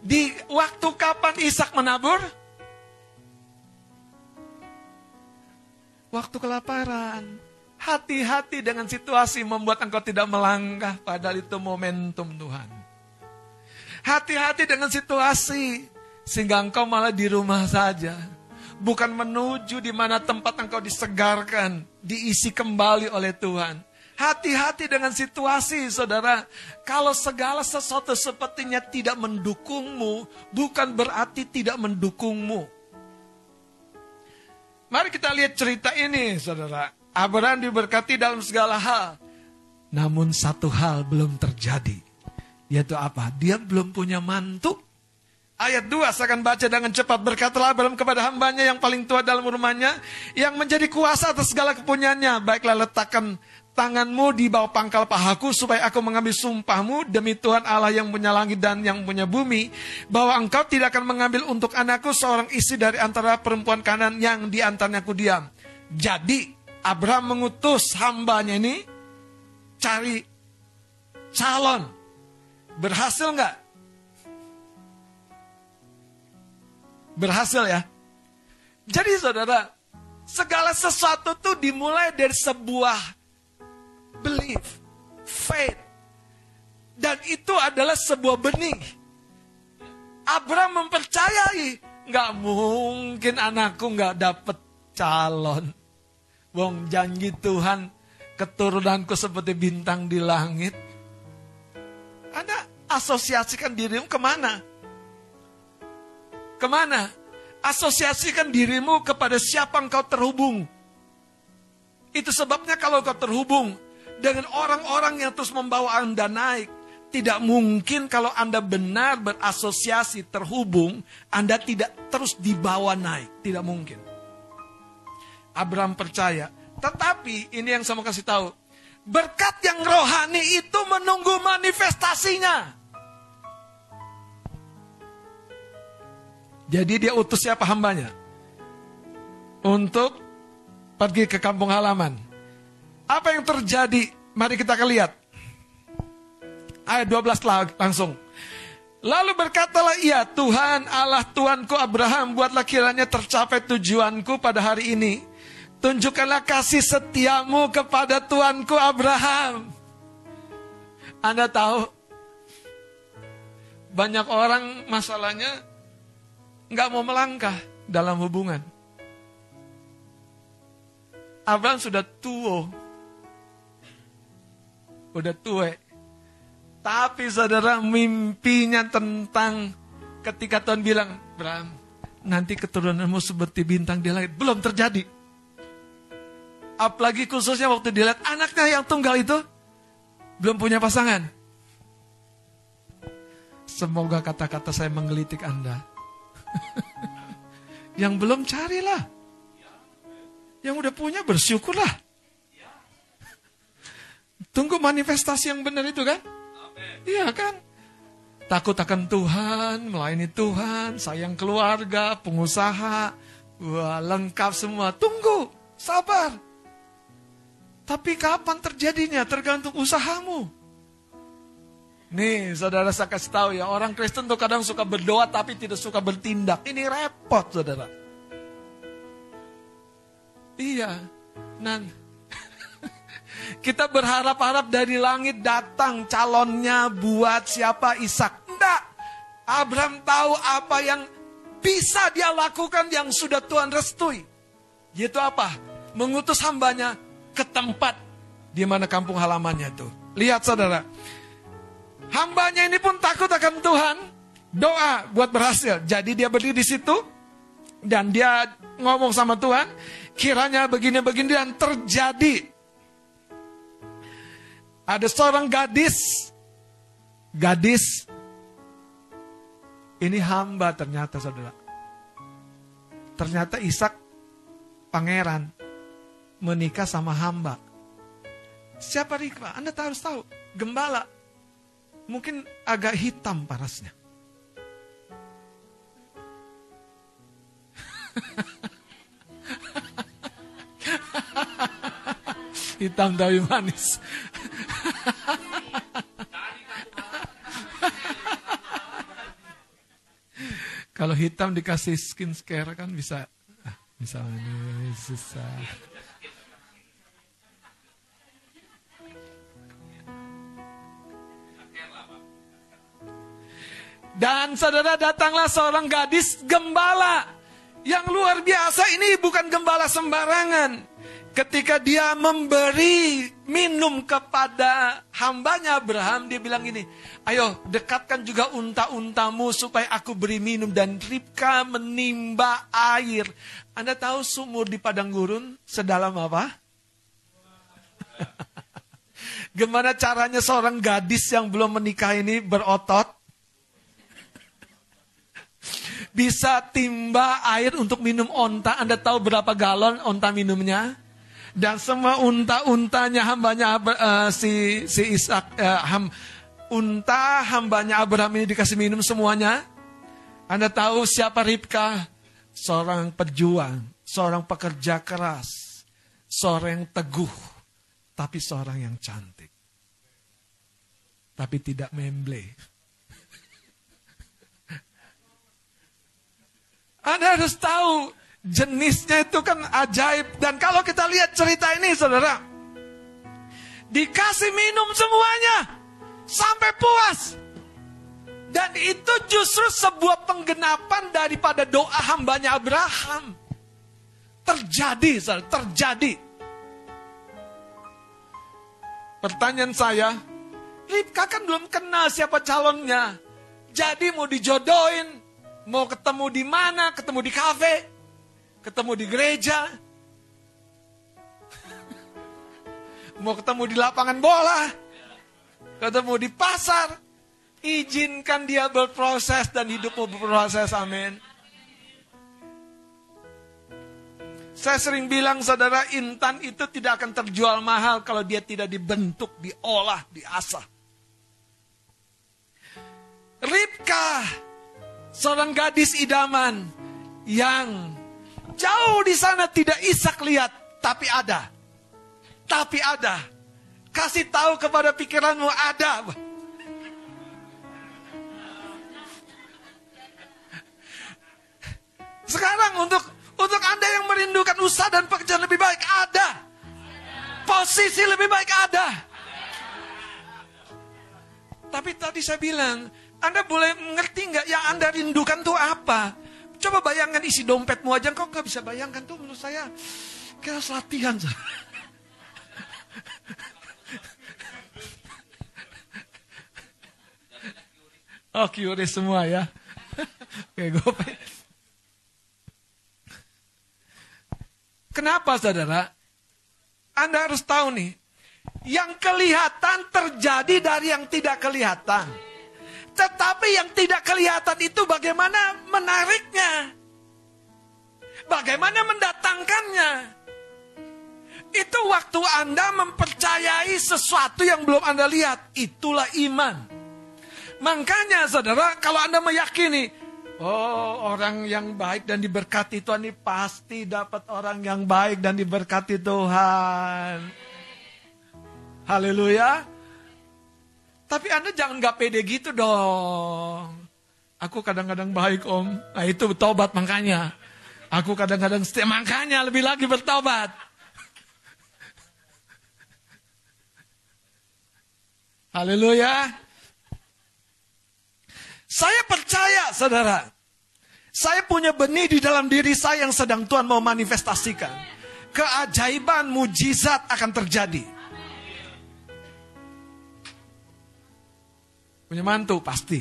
di waktu kapan Ishak menabur? Waktu kelaparan. Hati-hati dengan situasi membuat engkau tidak melangkah padahal itu momentum Tuhan. Hati-hati dengan situasi sehingga engkau malah di rumah saja. Bukan menuju di mana tempat engkau disegarkan, diisi kembali oleh Tuhan. Hati-hati dengan situasi, saudara. Kalau segala sesuatu sepertinya tidak mendukungmu, bukan berarti tidak mendukungmu. Mari kita lihat cerita ini, saudara. Abraham diberkati dalam segala hal. Namun satu hal belum terjadi. Yaitu apa? Dia belum punya mantu Ayat 2 saya akan baca dengan cepat. Berkatalah Abraham kepada hambanya yang paling tua dalam rumahnya. Yang menjadi kuasa atas segala kepunyaannya. Baiklah letakkan tanganmu di bawah pangkal pahaku. Supaya aku mengambil sumpahmu demi Tuhan Allah yang punya langit dan yang punya bumi. Bahwa engkau tidak akan mengambil untuk anakku seorang istri dari antara perempuan kanan yang di antaranya aku diam. Jadi Abraham mengutus hambanya ini cari calon. Berhasil nggak? Berhasil ya. Jadi saudara, segala sesuatu tuh dimulai dari sebuah belief, faith. Dan itu adalah sebuah benih. Abraham mempercayai, nggak mungkin anakku nggak dapet calon. Wong janji Tuhan keturunanku seperti bintang di langit. Anda asosiasikan dirimu ke mana? Ke mana? Asosiasikan dirimu kepada siapa engkau terhubung. Itu sebabnya kalau kau terhubung dengan orang-orang yang terus membawa Anda naik, tidak mungkin kalau Anda benar berasosiasi terhubung, Anda tidak terus dibawa naik. Tidak mungkin. Abraham percaya. Tetapi ini yang saya mau kasih tahu. Berkat yang rohani itu menunggu manifestasinya. Jadi dia utus siapa hambanya? Untuk pergi ke kampung halaman. Apa yang terjadi? Mari kita akan lihat. Ayat 12 langsung. Lalu berkatalah ia, Tuhan Allah Tuanku Abraham, buatlah kiranya tercapai tujuanku pada hari ini. Tunjukkanlah kasih setiamu kepada Tuanku Abraham. Anda tahu, banyak orang masalahnya nggak mau melangkah dalam hubungan. Abraham sudah tua. Udah tua. Tapi saudara mimpinya tentang ketika Tuhan bilang, Abraham, nanti keturunanmu seperti bintang di langit. Belum terjadi. Apalagi khususnya waktu dilihat anaknya yang tunggal itu belum punya pasangan. Semoga kata-kata saya menggelitik Anda. Yang belum carilah. Yang udah punya bersyukurlah. Tunggu manifestasi yang benar itu kan? Iya kan? Takut akan Tuhan, melayani Tuhan, sayang keluarga, pengusaha, wah lengkap semua. Tunggu, sabar. Tapi kapan terjadinya tergantung usahamu. Nih, saudara saya kasih tahu ya, orang Kristen tuh kadang suka berdoa tapi tidak suka bertindak. Ini repot, saudara. Iya. Nan kita berharap-harap dari langit datang calonnya buat siapa Ishak. Enggak. Abraham tahu apa yang bisa dia lakukan yang sudah Tuhan restui. Yaitu apa? Mengutus hambanya ke tempat di mana kampung halamannya itu. Lihat saudara. Hambanya ini pun takut akan Tuhan. Doa buat berhasil. Jadi dia berdiri di situ. Dan dia ngomong sama Tuhan. Kiranya begini-begini dan terjadi. Ada seorang gadis. Gadis. Ini hamba ternyata saudara. Ternyata Ishak pangeran menikah sama hamba. Siapa Rikma? Anda harus tahu. Gembala. Mungkin agak hitam parasnya. hitam tapi manis. Kalau hitam dikasih skin care kan bisa ah, misalnya susah. Dan saudara datanglah seorang gadis gembala. Yang luar biasa ini bukan gembala sembarangan. Ketika dia memberi minum kepada hambanya Abraham, dia bilang ini, ayo dekatkan juga unta-untamu supaya aku beri minum. Dan Ribka menimba air. Anda tahu sumur di padang gurun sedalam apa? Gimana caranya seorang gadis yang belum menikah ini berotot? Bisa timba air untuk minum onta. Anda tahu berapa galon onta minumnya? Dan semua unta-untanya hambanya uh, si si Ishak uh, ham, unta hambanya Abraham ini dikasih minum semuanya. Anda tahu siapa Ribka? Seorang pejuang, seorang pekerja keras, seorang yang teguh, tapi seorang yang cantik. Tapi tidak memble. Anda harus tahu jenisnya itu kan ajaib. Dan kalau kita lihat cerita ini saudara. Dikasih minum semuanya. Sampai puas. Dan itu justru sebuah penggenapan daripada doa hambanya Abraham. Terjadi, saudara, terjadi. Pertanyaan saya, Ribka kan belum kenal siapa calonnya. Jadi mau dijodohin, mau ketemu di mana, ketemu di kafe ketemu di gereja, mau ketemu di lapangan bola, ketemu di pasar, izinkan dia berproses dan hidupmu berproses, amin. Saya sering bilang saudara intan itu tidak akan terjual mahal kalau dia tidak dibentuk, diolah, diasah. Ribka, seorang gadis idaman yang Jauh di sana tidak Ishak lihat, tapi ada. Tapi ada. Kasih tahu kepada pikiranmu ada. Sekarang untuk untuk Anda yang merindukan usaha dan pekerjaan lebih baik ada. Posisi lebih baik ada. Tapi tadi saya bilang, Anda boleh mengerti nggak yang Anda rindukan itu apa? Coba bayangkan isi dompetmu aja, kau nggak bisa bayangkan tuh menurut saya. Kira latihan. Oh, QRI semua ya. Oke, gue Kenapa saudara? Anda harus tahu nih, yang kelihatan terjadi dari yang tidak kelihatan. Tetapi yang tidak kelihatan itu bagaimana menariknya. Bagaimana mendatangkannya. Itu waktu Anda mempercayai sesuatu yang belum Anda lihat. Itulah iman. Makanya saudara, kalau Anda meyakini, oh orang yang baik dan diberkati Tuhan ini pasti dapat orang yang baik dan diberkati Tuhan. Haleluya. Tapi Anda jangan gak pede gitu dong. Aku kadang-kadang baik om. Nah itu tobat makanya. Aku kadang-kadang setiap makanya lebih lagi bertobat. Haleluya. Saya percaya, saudara. Saya punya benih di dalam diri saya yang sedang Tuhan mau manifestasikan. Keajaiban, mujizat akan terjadi. Punya mantu, pasti.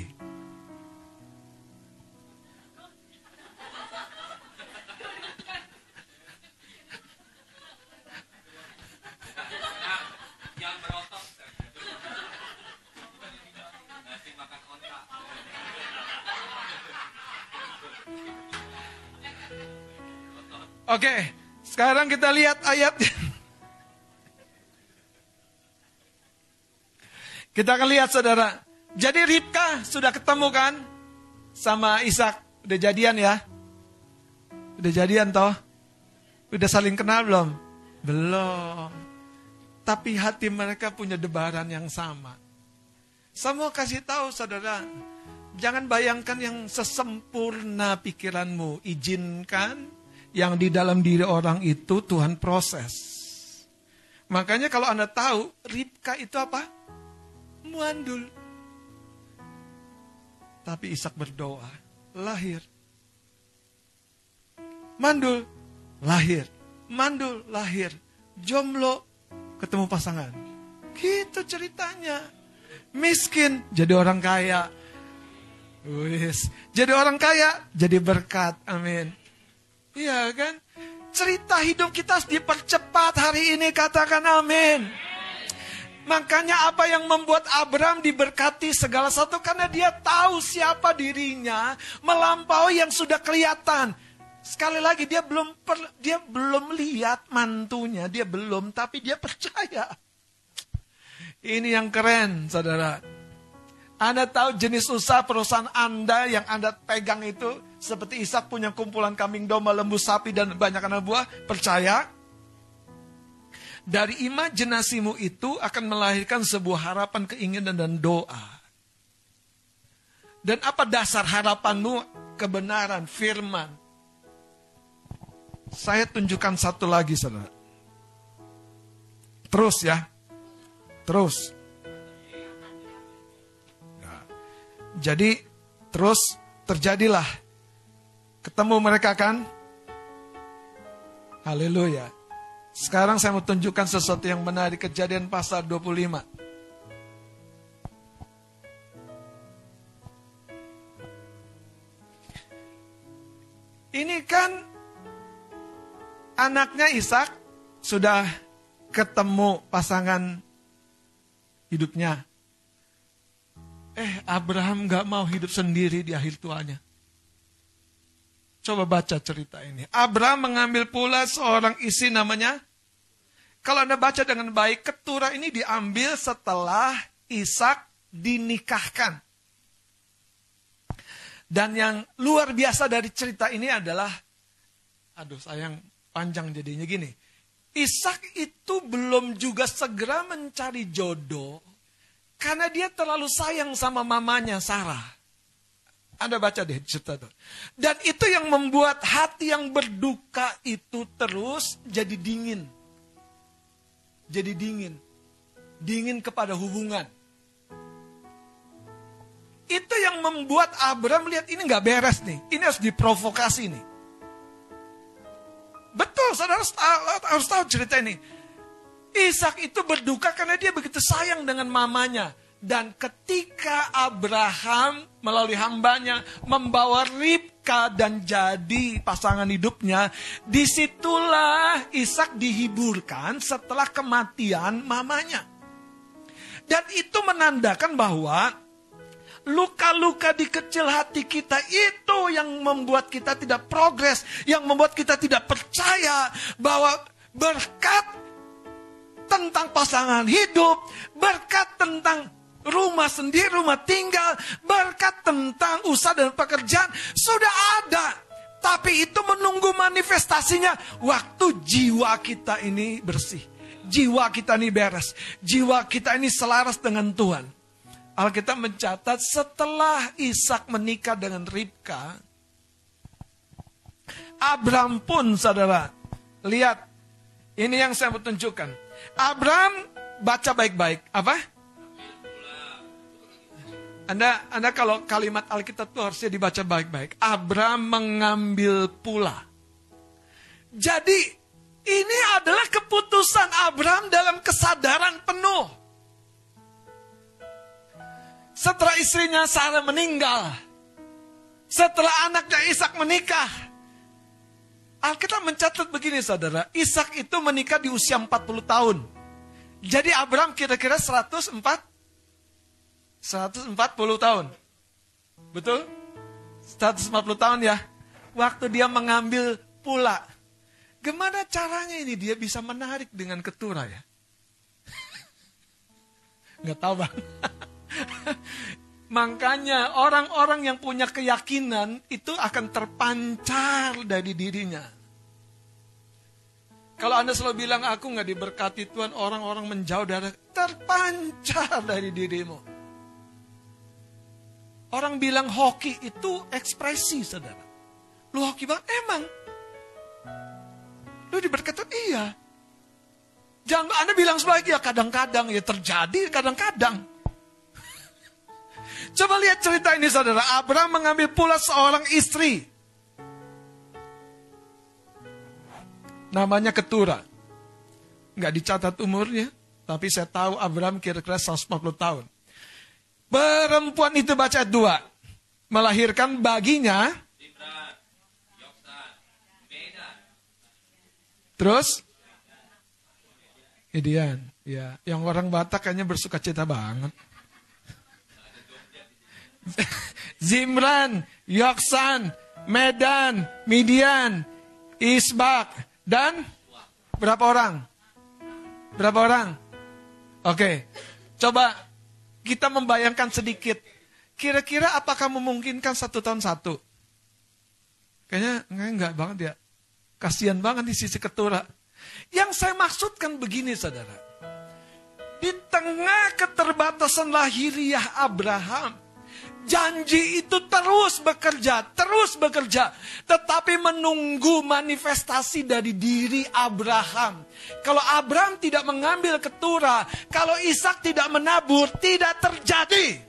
Oke, sekarang kita lihat ayat. Kita akan lihat saudara. Jadi Ribka sudah ketemu kan sama Ishak. Udah jadian ya? Udah jadian toh? Udah saling kenal belum? Belum. Tapi hati mereka punya debaran yang sama. Mau kasih tahu saudara, jangan bayangkan yang sesempurna pikiranmu. Izinkan yang di dalam diri orang itu Tuhan proses. Makanya kalau Anda tahu, Ribka itu apa? Muandul. Tapi Ishak berdoa, lahir. Mandul, lahir. Mandul, lahir. Jomblo, ketemu pasangan. Gitu ceritanya. Miskin, jadi orang kaya. Wis, jadi orang kaya, jadi berkat. Amin. Iya kan? Cerita hidup kita dipercepat hari ini, katakan amin. Makanya apa yang membuat Abraham diberkati segala satu karena dia tahu siapa dirinya melampaui yang sudah kelihatan. Sekali lagi dia belum per, dia belum lihat mantunya, dia belum tapi dia percaya. Ini yang keren, Saudara. Anda tahu jenis usaha perusahaan Anda yang Anda pegang itu seperti Ishak punya kumpulan kambing domba, lembu sapi, dan banyak anak buah, percaya dari imajinasimu itu akan melahirkan sebuah harapan, keinginan, dan doa. Dan apa dasar harapanmu? Kebenaran, firman. Saya tunjukkan satu lagi, saudara. Terus ya. Terus. Nah, jadi, terus terjadilah Ketemu mereka kan? Haleluya. Sekarang saya mau tunjukkan sesuatu yang menarik kejadian pasal 25. Ini kan anaknya Ishak sudah ketemu pasangan hidupnya. Eh, Abraham gak mau hidup sendiri di akhir tuanya. Coba baca cerita ini. Abraham mengambil pula seorang isi namanya. Kalau Anda baca dengan baik, keturah ini diambil setelah Ishak dinikahkan. Dan yang luar biasa dari cerita ini adalah, aduh sayang panjang jadinya gini. Ishak itu belum juga segera mencari jodoh karena dia terlalu sayang sama mamanya Sarah. Anda baca deh cerita itu. Dan itu yang membuat hati yang berduka itu terus jadi dingin. Jadi dingin. Dingin kepada hubungan. Itu yang membuat Abraham lihat ini nggak beres nih. Ini harus diprovokasi nih. Betul, saudara harus tahu, harus tahu cerita ini. Ishak itu berduka karena dia begitu sayang dengan mamanya. Dan ketika Abraham melalui hambanya membawa Ribka dan jadi pasangan hidupnya, di situlah Ishak dihiburkan setelah kematian mamanya. Dan itu menandakan bahwa luka-luka di kecil hati kita itu yang membuat kita tidak progres, yang membuat kita tidak percaya bahwa berkat tentang pasangan hidup, berkat tentang rumah sendiri, rumah tinggal, berkat tentang usaha dan pekerjaan sudah ada. Tapi itu menunggu manifestasinya waktu jiwa kita ini bersih. Jiwa kita ini beres. Jiwa kita ini selaras dengan Tuhan. Alkitab mencatat setelah Ishak menikah dengan Ribka, Abraham pun saudara, lihat, ini yang saya mau tunjukkan. Abraham baca baik-baik, apa? Anda, Anda kalau kalimat Alkitab itu harusnya dibaca baik-baik. Abraham mengambil pula. Jadi ini adalah keputusan Abraham dalam kesadaran penuh. Setelah istrinya Sarah meninggal, setelah anaknya Ishak menikah, Alkitab mencatat begini saudara, Ishak itu menikah di usia 40 tahun. Jadi Abraham kira-kira 104 140 tahun. Betul? 140 tahun ya. Waktu dia mengambil pula. Gimana caranya ini dia bisa menarik dengan ketura ya? Nggak tahu bang. Makanya orang-orang yang punya keyakinan itu akan terpancar dari dirinya. Kalau Anda selalu bilang aku nggak diberkati Tuhan, orang-orang menjauh dari terpancar dari dirimu. Orang bilang hoki itu ekspresi, saudara. Lu hoki banget, emang. Lu diberkati, iya. Jangan Anda bilang sebaliknya, kadang-kadang ya terjadi, kadang-kadang. Coba lihat cerita ini saudara. Abraham mengambil pula seorang istri. Namanya Ketura. Nggak dicatat umurnya. Tapi saya tahu Abraham kira-kira 140 tahun. Perempuan itu baca dua. Melahirkan baginya. Terus? Gideon. Ya, yang orang Batak kayaknya bersuka cita banget. Zimran, Yoksan, Medan, Midian, Isbak, dan berapa orang? Berapa orang? Oke, coba kita membayangkan sedikit. Kira-kira apakah memungkinkan satu tahun satu? Kayaknya enggak banget ya. Kasihan banget di sisi ketura. Yang saya maksudkan begini saudara. Di tengah keterbatasan lahiriah Abraham, Janji itu terus bekerja, terus bekerja. Tetapi menunggu manifestasi dari diri Abraham. Kalau Abraham tidak mengambil ketura, kalau Ishak tidak menabur, tidak terjadi.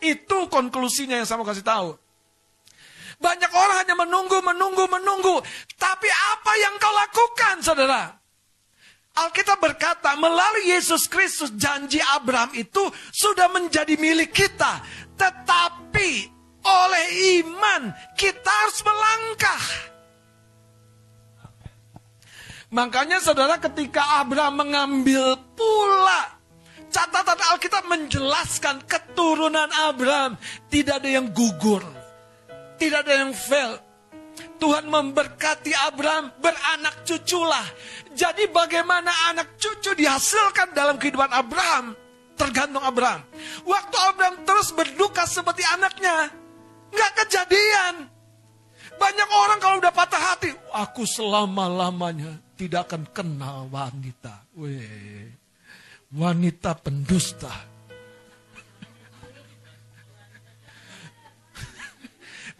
Itu konklusinya yang saya mau kasih tahu. Banyak orang hanya menunggu, menunggu, menunggu. Tapi apa yang kau lakukan, saudara? Alkitab berkata, melalui Yesus Kristus, janji Abraham itu sudah menjadi milik kita. Tetapi oleh iman kita harus melangkah. Makanya saudara ketika Abraham mengambil pula catatan Alkitab menjelaskan keturunan Abraham tidak ada yang gugur. Tidak ada yang fail. Tuhan memberkati Abraham beranak cuculah. Jadi bagaimana anak cucu dihasilkan dalam kehidupan Abraham? tergantung Abraham. Waktu Abraham terus berduka seperti anaknya, nggak kejadian. Banyak orang kalau udah patah hati, aku selama-lamanya tidak akan kenal wanita. Weh, wanita pendusta.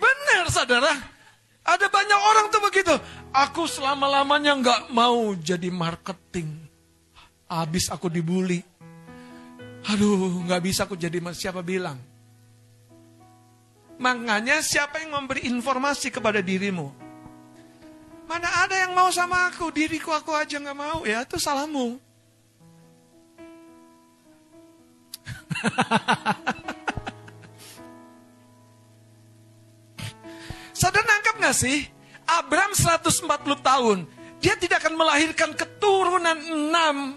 Benar saudara, ada banyak orang tuh begitu. Aku selama-lamanya nggak mau jadi marketing. Habis aku dibully. Aduh, nggak bisa aku jadi siapa bilang. Makanya siapa yang memberi informasi kepada dirimu? Mana ada yang mau sama aku, diriku aku aja nggak mau, ya itu salahmu. Sadar nangkap gak sih? Abraham 140 tahun. Dia tidak akan melahirkan keturunan enam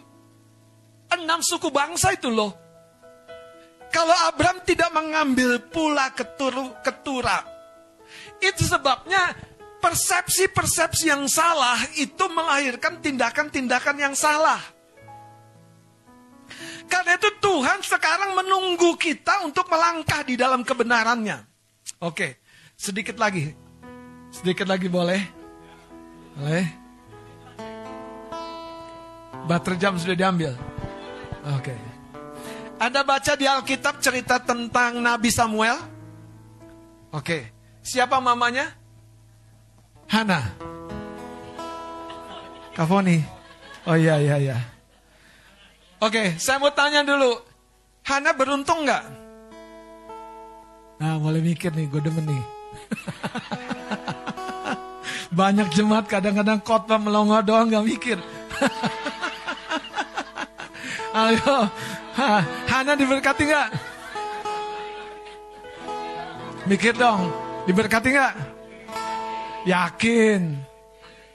enam suku bangsa itu loh. Kalau Abraham tidak mengambil pula keturu, ketura. Itu sebabnya persepsi-persepsi yang salah itu melahirkan tindakan-tindakan yang salah. Karena itu Tuhan sekarang menunggu kita untuk melangkah di dalam kebenarannya. Oke, sedikit lagi. Sedikit lagi boleh? Boleh? Baterai jam sudah diambil. Oke. Okay. Anda baca di Alkitab cerita tentang Nabi Samuel? Oke. Okay. Siapa mamanya? Hana. Kavoni. Oh iya, iya, iya. Oke, saya mau tanya dulu. Hana beruntung nggak? Nah, mulai mikir nih, gue demen nih. Banyak jemaat kadang-kadang khotbah melongo doang nggak mikir. Ayo, Hana diberkati nggak? Mikir dong, diberkati nggak? Yakin.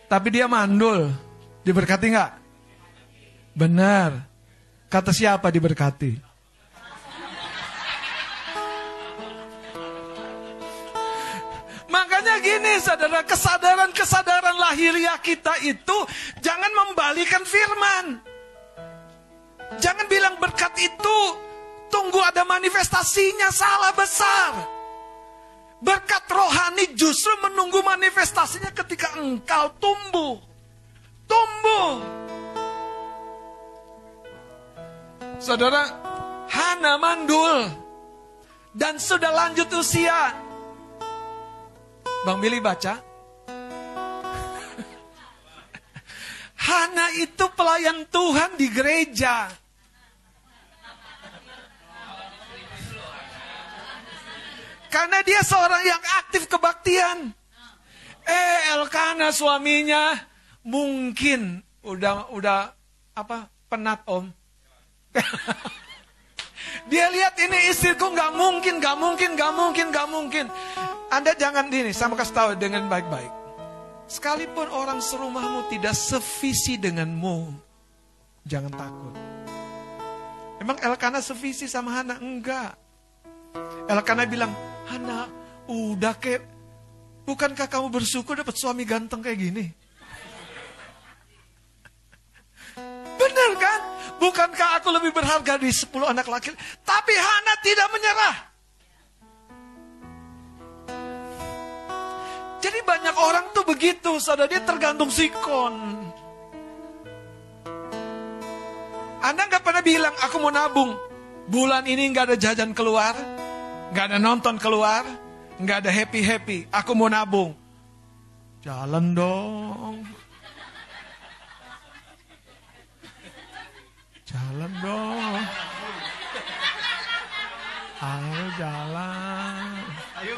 Tapi dia mandul. Diberkati nggak? Benar. Kata siapa diberkati? Makanya gini saudara, kesadaran-kesadaran lahiriah kita itu jangan membalikan firman. Jangan bilang berkat itu tunggu ada manifestasinya, salah besar. Berkat rohani justru menunggu manifestasinya ketika engkau tumbuh. Tumbuh. Saudara, Hana mandul dan sudah lanjut usia. Bang Billy baca. Hana itu pelayan Tuhan di gereja. Karena dia seorang yang aktif kebaktian. Eh, Elkana suaminya mungkin udah udah apa penat om. dia lihat ini istriku nggak mungkin, nggak mungkin, nggak mungkin, nggak mungkin. Anda jangan ini, sama kasih tahu dengan baik-baik. Sekalipun orang serumahmu tidak sevisi denganmu, jangan takut. Emang Elkana sevisi sama Hana? Enggak. Elkana bilang, Hana, udah ke, bukankah kamu bersyukur dapat suami ganteng kayak gini? Bukankah aku lebih berharga di 10 anak laki? Tapi Hana tidak menyerah. Jadi banyak orang tuh begitu, saudara dia tergantung sikon. Anda nggak pernah bilang, aku mau nabung. Bulan ini nggak ada jajan keluar, nggak ada nonton keluar, nggak ada happy happy. Aku mau nabung. Jalan dong. Jalan dong. Ayo jalan. Ayo.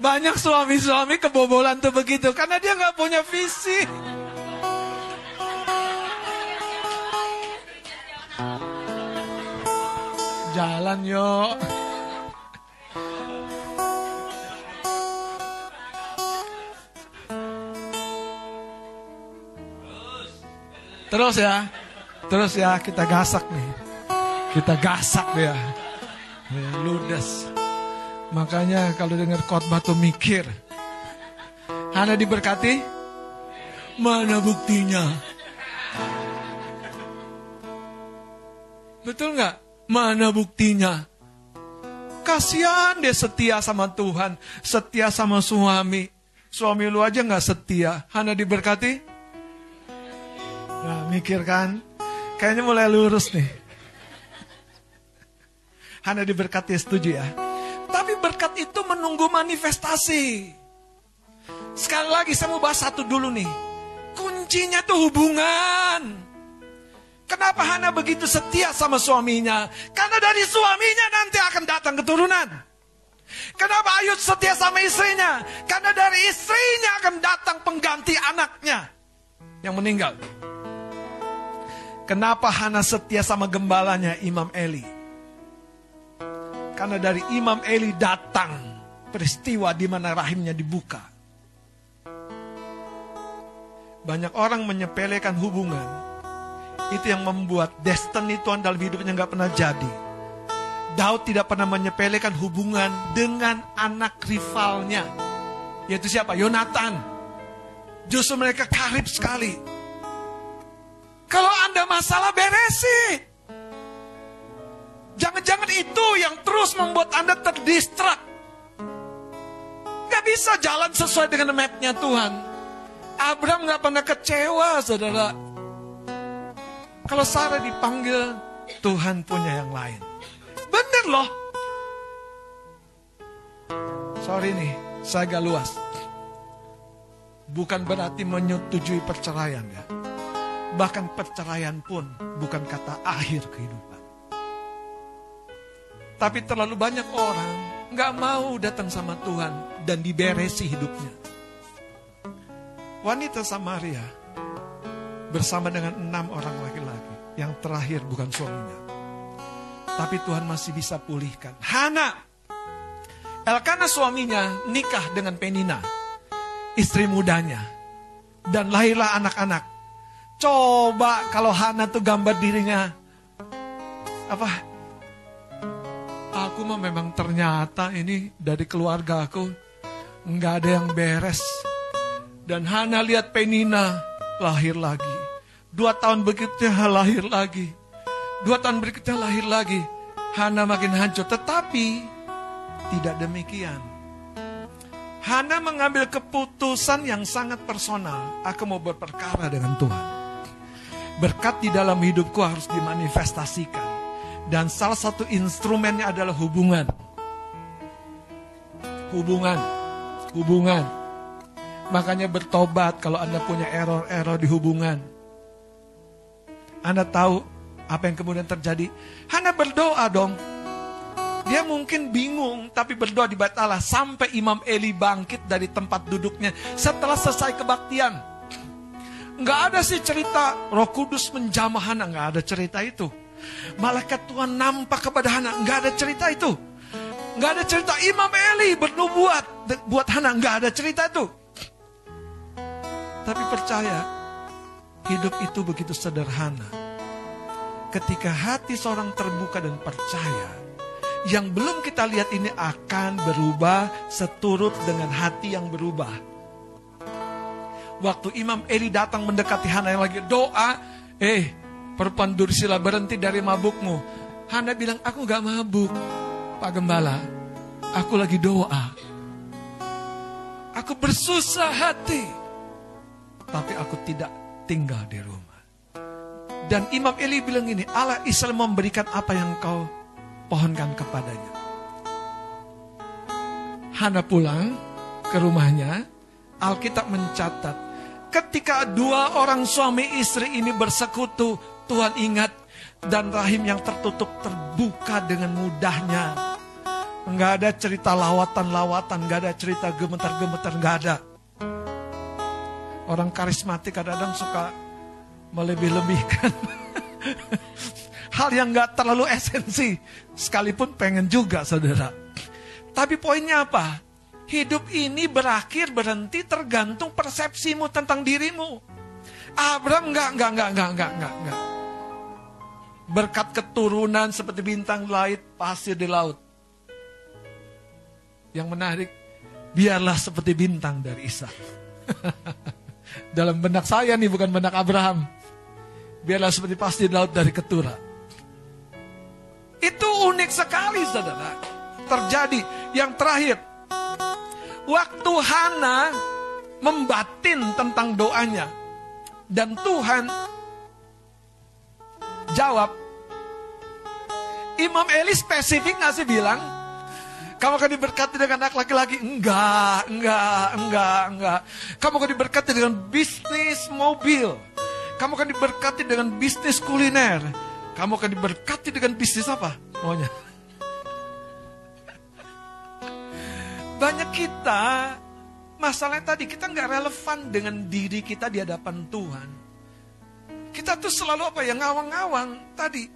Banyak suami-suami kebobolan tuh begitu karena dia nggak punya visi. Jalan yuk. Terus ya, terus ya kita gasak nih, kita gasak ya, ya ludes. Makanya kalau dengar khotbah tuh mikir. Hana diberkati? Mana buktinya? Betul nggak? Mana buktinya? Kasihan dia setia sama Tuhan, setia sama suami. Suami lu aja nggak setia. Hana diberkati? Mikir kan? Kayaknya mulai lurus nih. Hana diberkati setuju ya? Tapi berkat itu menunggu manifestasi. Sekali lagi saya mau bahas satu dulu nih. Kuncinya tuh hubungan. Kenapa Hana begitu setia sama suaminya? Karena dari suaminya nanti akan datang keturunan. Kenapa Ayut setia sama istrinya? Karena dari istrinya akan datang pengganti anaknya yang meninggal. Kenapa Hana setia sama gembalanya Imam Eli? Karena dari Imam Eli datang peristiwa di mana rahimnya dibuka. Banyak orang menyepelekan hubungan. Itu yang membuat destiny Tuhan dalam hidupnya nggak pernah jadi. Daud tidak pernah menyepelekan hubungan dengan anak rivalnya. Yaitu siapa? Yonatan. Justru mereka karib sekali. Kalau Anda masalah beresi. Jangan-jangan itu yang terus membuat Anda terdistrak. Gak bisa jalan sesuai dengan mapnya Tuhan. Abraham gak pernah kecewa, saudara. Kalau Sarah dipanggil, Tuhan punya yang lain. Bener loh. Sorry nih, saya agak luas. Bukan berarti menyetujui perceraian ya. Bahkan perceraian pun bukan kata akhir kehidupan. Tapi terlalu banyak orang nggak mau datang sama Tuhan dan diberesi hidupnya. Wanita Samaria bersama dengan enam orang laki-laki yang terakhir bukan suaminya. Tapi Tuhan masih bisa pulihkan. Hana, Elkana suaminya nikah dengan Penina, istri mudanya. Dan lahirlah anak-anak. Coba kalau Hana tuh gambar dirinya. Apa? Aku mah memang ternyata ini dari keluarga aku. Nggak ada yang beres. Dan Hana lihat Penina lahir lagi. Dua tahun berikutnya lahir lagi. Dua tahun berikutnya lahir lagi. Hana makin hancur. Tetapi tidak demikian. Hana mengambil keputusan yang sangat personal. Aku mau berperkara dengan Tuhan. Berkat di dalam hidupku harus dimanifestasikan. Dan salah satu instrumennya adalah hubungan. Hubungan. Hubungan. Makanya bertobat kalau Anda punya error-error di hubungan. Anda tahu apa yang kemudian terjadi? Hana berdoa dong. Dia mungkin bingung, tapi berdoa di Allah sampai Imam Eli bangkit dari tempat duduknya setelah selesai kebaktian. Nggak ada sih cerita Roh Kudus menjamah Hana, nggak ada cerita itu. Malaikat Tuhan nampak kepada Hana, nggak ada cerita itu. Nggak ada cerita Imam Eli bernubuat buat Hana, nggak ada cerita itu. Tapi percaya, hidup itu begitu sederhana. Ketika hati seorang terbuka dan percaya, yang belum kita lihat ini akan berubah seturut dengan hati yang berubah. Waktu Imam Eli datang mendekati Hana yang lagi doa, eh perempuan Dursila berhenti dari mabukmu. Hana bilang, aku gak mabuk, Pak Gembala. Aku lagi doa. Aku bersusah hati. Tapi aku tidak tinggal di rumah. Dan Imam Eli bilang ini, Allah Israel memberikan apa yang kau pohonkan kepadanya. Hana pulang ke rumahnya, Alkitab mencatat, ketika dua orang suami istri ini bersekutu, Tuhan ingat dan rahim yang tertutup terbuka dengan mudahnya. Enggak ada cerita lawatan-lawatan, enggak ada cerita gemetar-gemetar, enggak ada. Orang karismatik kadang-kadang suka melebih-lebihkan. hal yang gak terlalu esensi. Sekalipun pengen juga saudara. Tapi poinnya apa? Hidup ini berakhir berhenti tergantung persepsimu tentang dirimu. Abraham enggak, enggak, enggak, enggak, enggak, enggak, enggak. Berkat keturunan seperti bintang laut, pasir di laut. Yang menarik, biarlah seperti bintang dari Isa. Dalam benak saya nih, bukan benak Abraham. Biarlah seperti pasir di laut dari keturah. Itu unik sekali saudara. Terjadi. Yang terakhir. Waktu Hana membatin tentang doanya. Dan Tuhan jawab. Imam Eli spesifik gak sih bilang, kamu akan diberkati dengan anak laki-laki? Enggak, enggak, enggak, enggak. Kamu akan diberkati dengan bisnis mobil. Kamu akan diberkati dengan bisnis kuliner. Kamu akan diberkati dengan bisnis apa? Maunya. Banyak kita, masalahnya tadi kita nggak relevan dengan diri kita di hadapan Tuhan. Kita tuh selalu apa ya ngawang-ngawang tadi.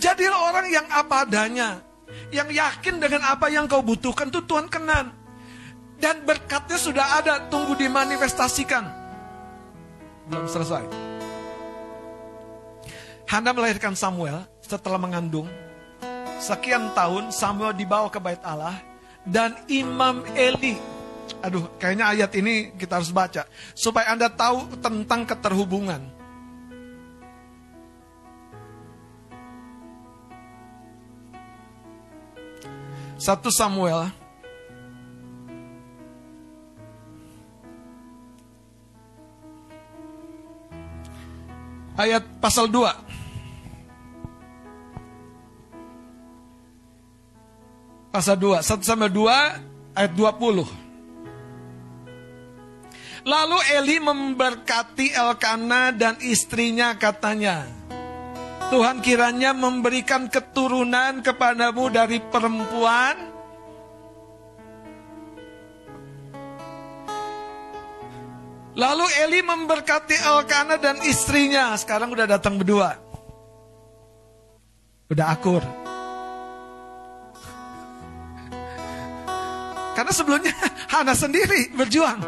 Jadilah orang yang apa adanya. Yang yakin dengan apa yang kau butuhkan tuh Tuhan kenan. Dan berkatnya sudah ada, tunggu dimanifestasikan. Belum selesai. Hana melahirkan Samuel setelah mengandung. Sekian tahun Samuel dibawa ke bait Allah dan Imam Eli. Aduh, kayaknya ayat ini kita harus baca supaya Anda tahu tentang keterhubungan. Satu Samuel ayat pasal 2 pasal 2. 1 sampai 2 ayat 20. Lalu Eli memberkati Elkana dan istrinya katanya, Tuhan kiranya memberikan keturunan kepadamu dari perempuan Lalu Eli memberkati Elkana dan istrinya. Sekarang udah datang berdua. Udah akur. Karena sebelumnya Hana sendiri berjuang.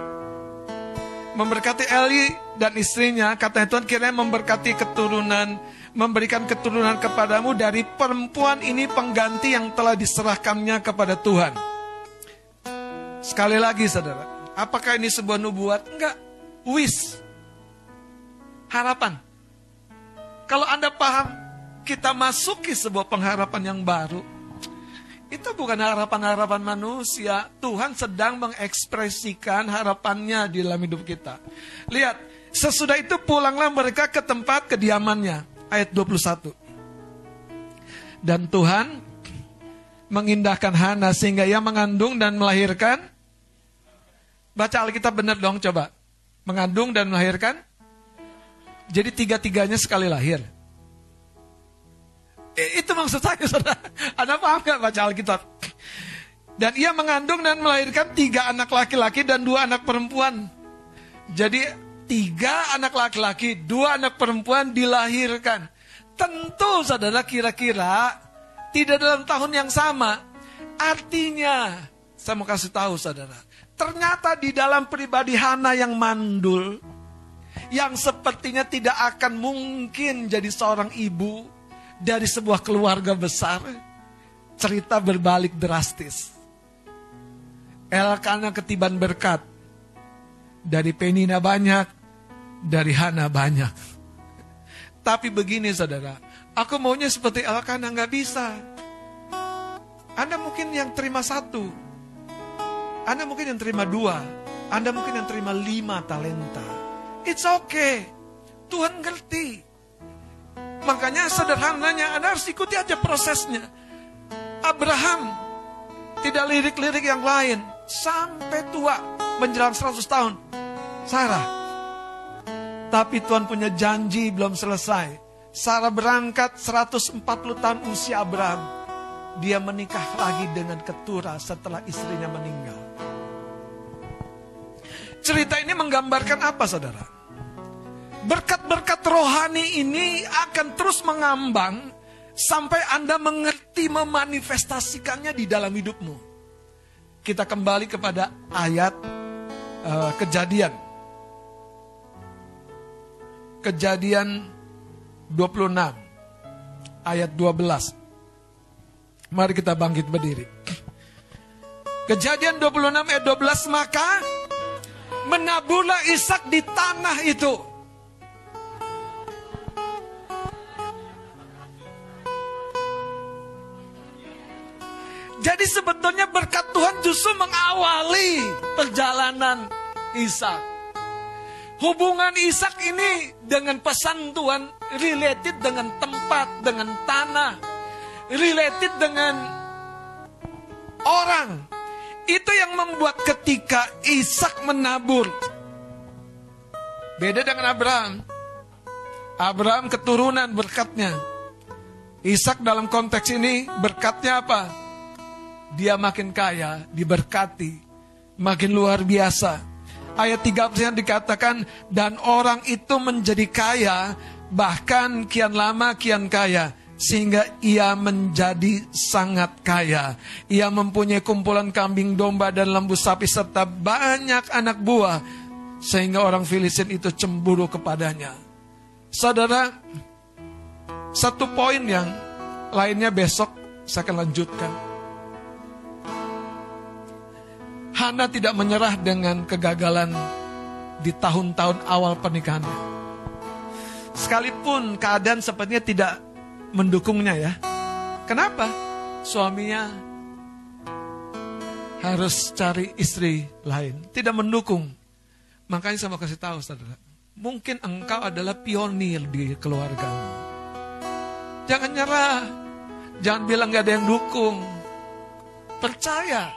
Memberkati Eli dan istrinya. Kata Tuhan kiranya memberkati keturunan. Memberikan keturunan kepadamu dari perempuan ini pengganti yang telah diserahkannya kepada Tuhan. Sekali lagi saudara. Apakah ini sebuah nubuat? Enggak wish, harapan. Kalau Anda paham, kita masuki sebuah pengharapan yang baru. Itu bukan harapan-harapan manusia. Tuhan sedang mengekspresikan harapannya di dalam hidup kita. Lihat, sesudah itu pulanglah mereka ke tempat kediamannya. Ayat 21. Dan Tuhan mengindahkan Hana sehingga ia mengandung dan melahirkan. Baca Alkitab benar dong coba mengandung dan melahirkan? Jadi tiga-tiganya sekali lahir. Itu maksud saya, saudara. Anda paham gak baca Alkitab? Dan ia mengandung dan melahirkan tiga anak laki-laki dan dua anak perempuan. Jadi tiga anak laki-laki, dua anak perempuan dilahirkan. Tentu saudara kira-kira tidak dalam tahun yang sama. Artinya, saya mau kasih tahu saudara. Ternyata di dalam pribadi Hana yang mandul, yang sepertinya tidak akan mungkin jadi seorang ibu dari sebuah keluarga besar, cerita berbalik drastis. Elkana ketiban berkat, dari Penina banyak, dari Hana banyak. Tapi begini saudara, aku maunya seperti Elkana nggak bisa. Anda mungkin yang terima satu, anda mungkin yang terima dua, Anda mungkin yang terima lima talenta. It's okay. Tuhan ngerti. Makanya sederhananya Anda harus ikuti aja prosesnya. Abraham tidak lirik-lirik yang lain sampai tua menjelang 100 tahun. Sarah. Tapi Tuhan punya janji belum selesai. Sarah berangkat 140 tahun usia Abraham. Dia menikah lagi dengan keturah setelah istrinya meninggal. Cerita ini menggambarkan apa saudara? Berkat-berkat rohani ini akan terus mengambang sampai Anda mengerti memanifestasikannya di dalam hidupmu. Kita kembali kepada ayat uh, kejadian. Kejadian 26 ayat 12. Mari kita bangkit berdiri. Kejadian 26 ayat 12 maka menaburlah Ishak di tanah itu. Jadi sebetulnya berkat Tuhan justru mengawali perjalanan Ishak. Hubungan Ishak ini dengan pesan Tuhan related dengan tempat, dengan tanah, related dengan orang, itu yang membuat ketika Ishak menabur. Beda dengan Abraham. Abraham keturunan berkatnya. Ishak dalam konteks ini berkatnya apa? Dia makin kaya, diberkati, makin luar biasa. Ayat 3 dikatakan, dan orang itu menjadi kaya, bahkan kian lama kian kaya sehingga ia menjadi sangat kaya. Ia mempunyai kumpulan kambing domba dan lembu sapi serta banyak anak buah sehingga orang Filistin itu cemburu kepadanya. Saudara, satu poin yang lainnya besok saya akan lanjutkan. Hana tidak menyerah dengan kegagalan di tahun-tahun awal pernikahannya. Sekalipun keadaan sepertinya tidak mendukungnya ya. Kenapa? Suaminya harus cari istri lain, tidak mendukung. Makanya saya mau kasih tahu saudara, mungkin engkau adalah pionir di keluargamu. Jangan nyerah, jangan bilang gak ada yang dukung. Percaya,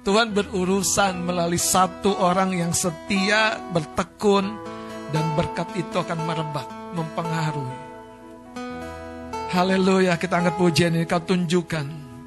Tuhan berurusan melalui satu orang yang setia, bertekun, dan berkat itu akan merebak, mempengaruhi. Haleluya, kita angkat pujian ini, kau tunjukkan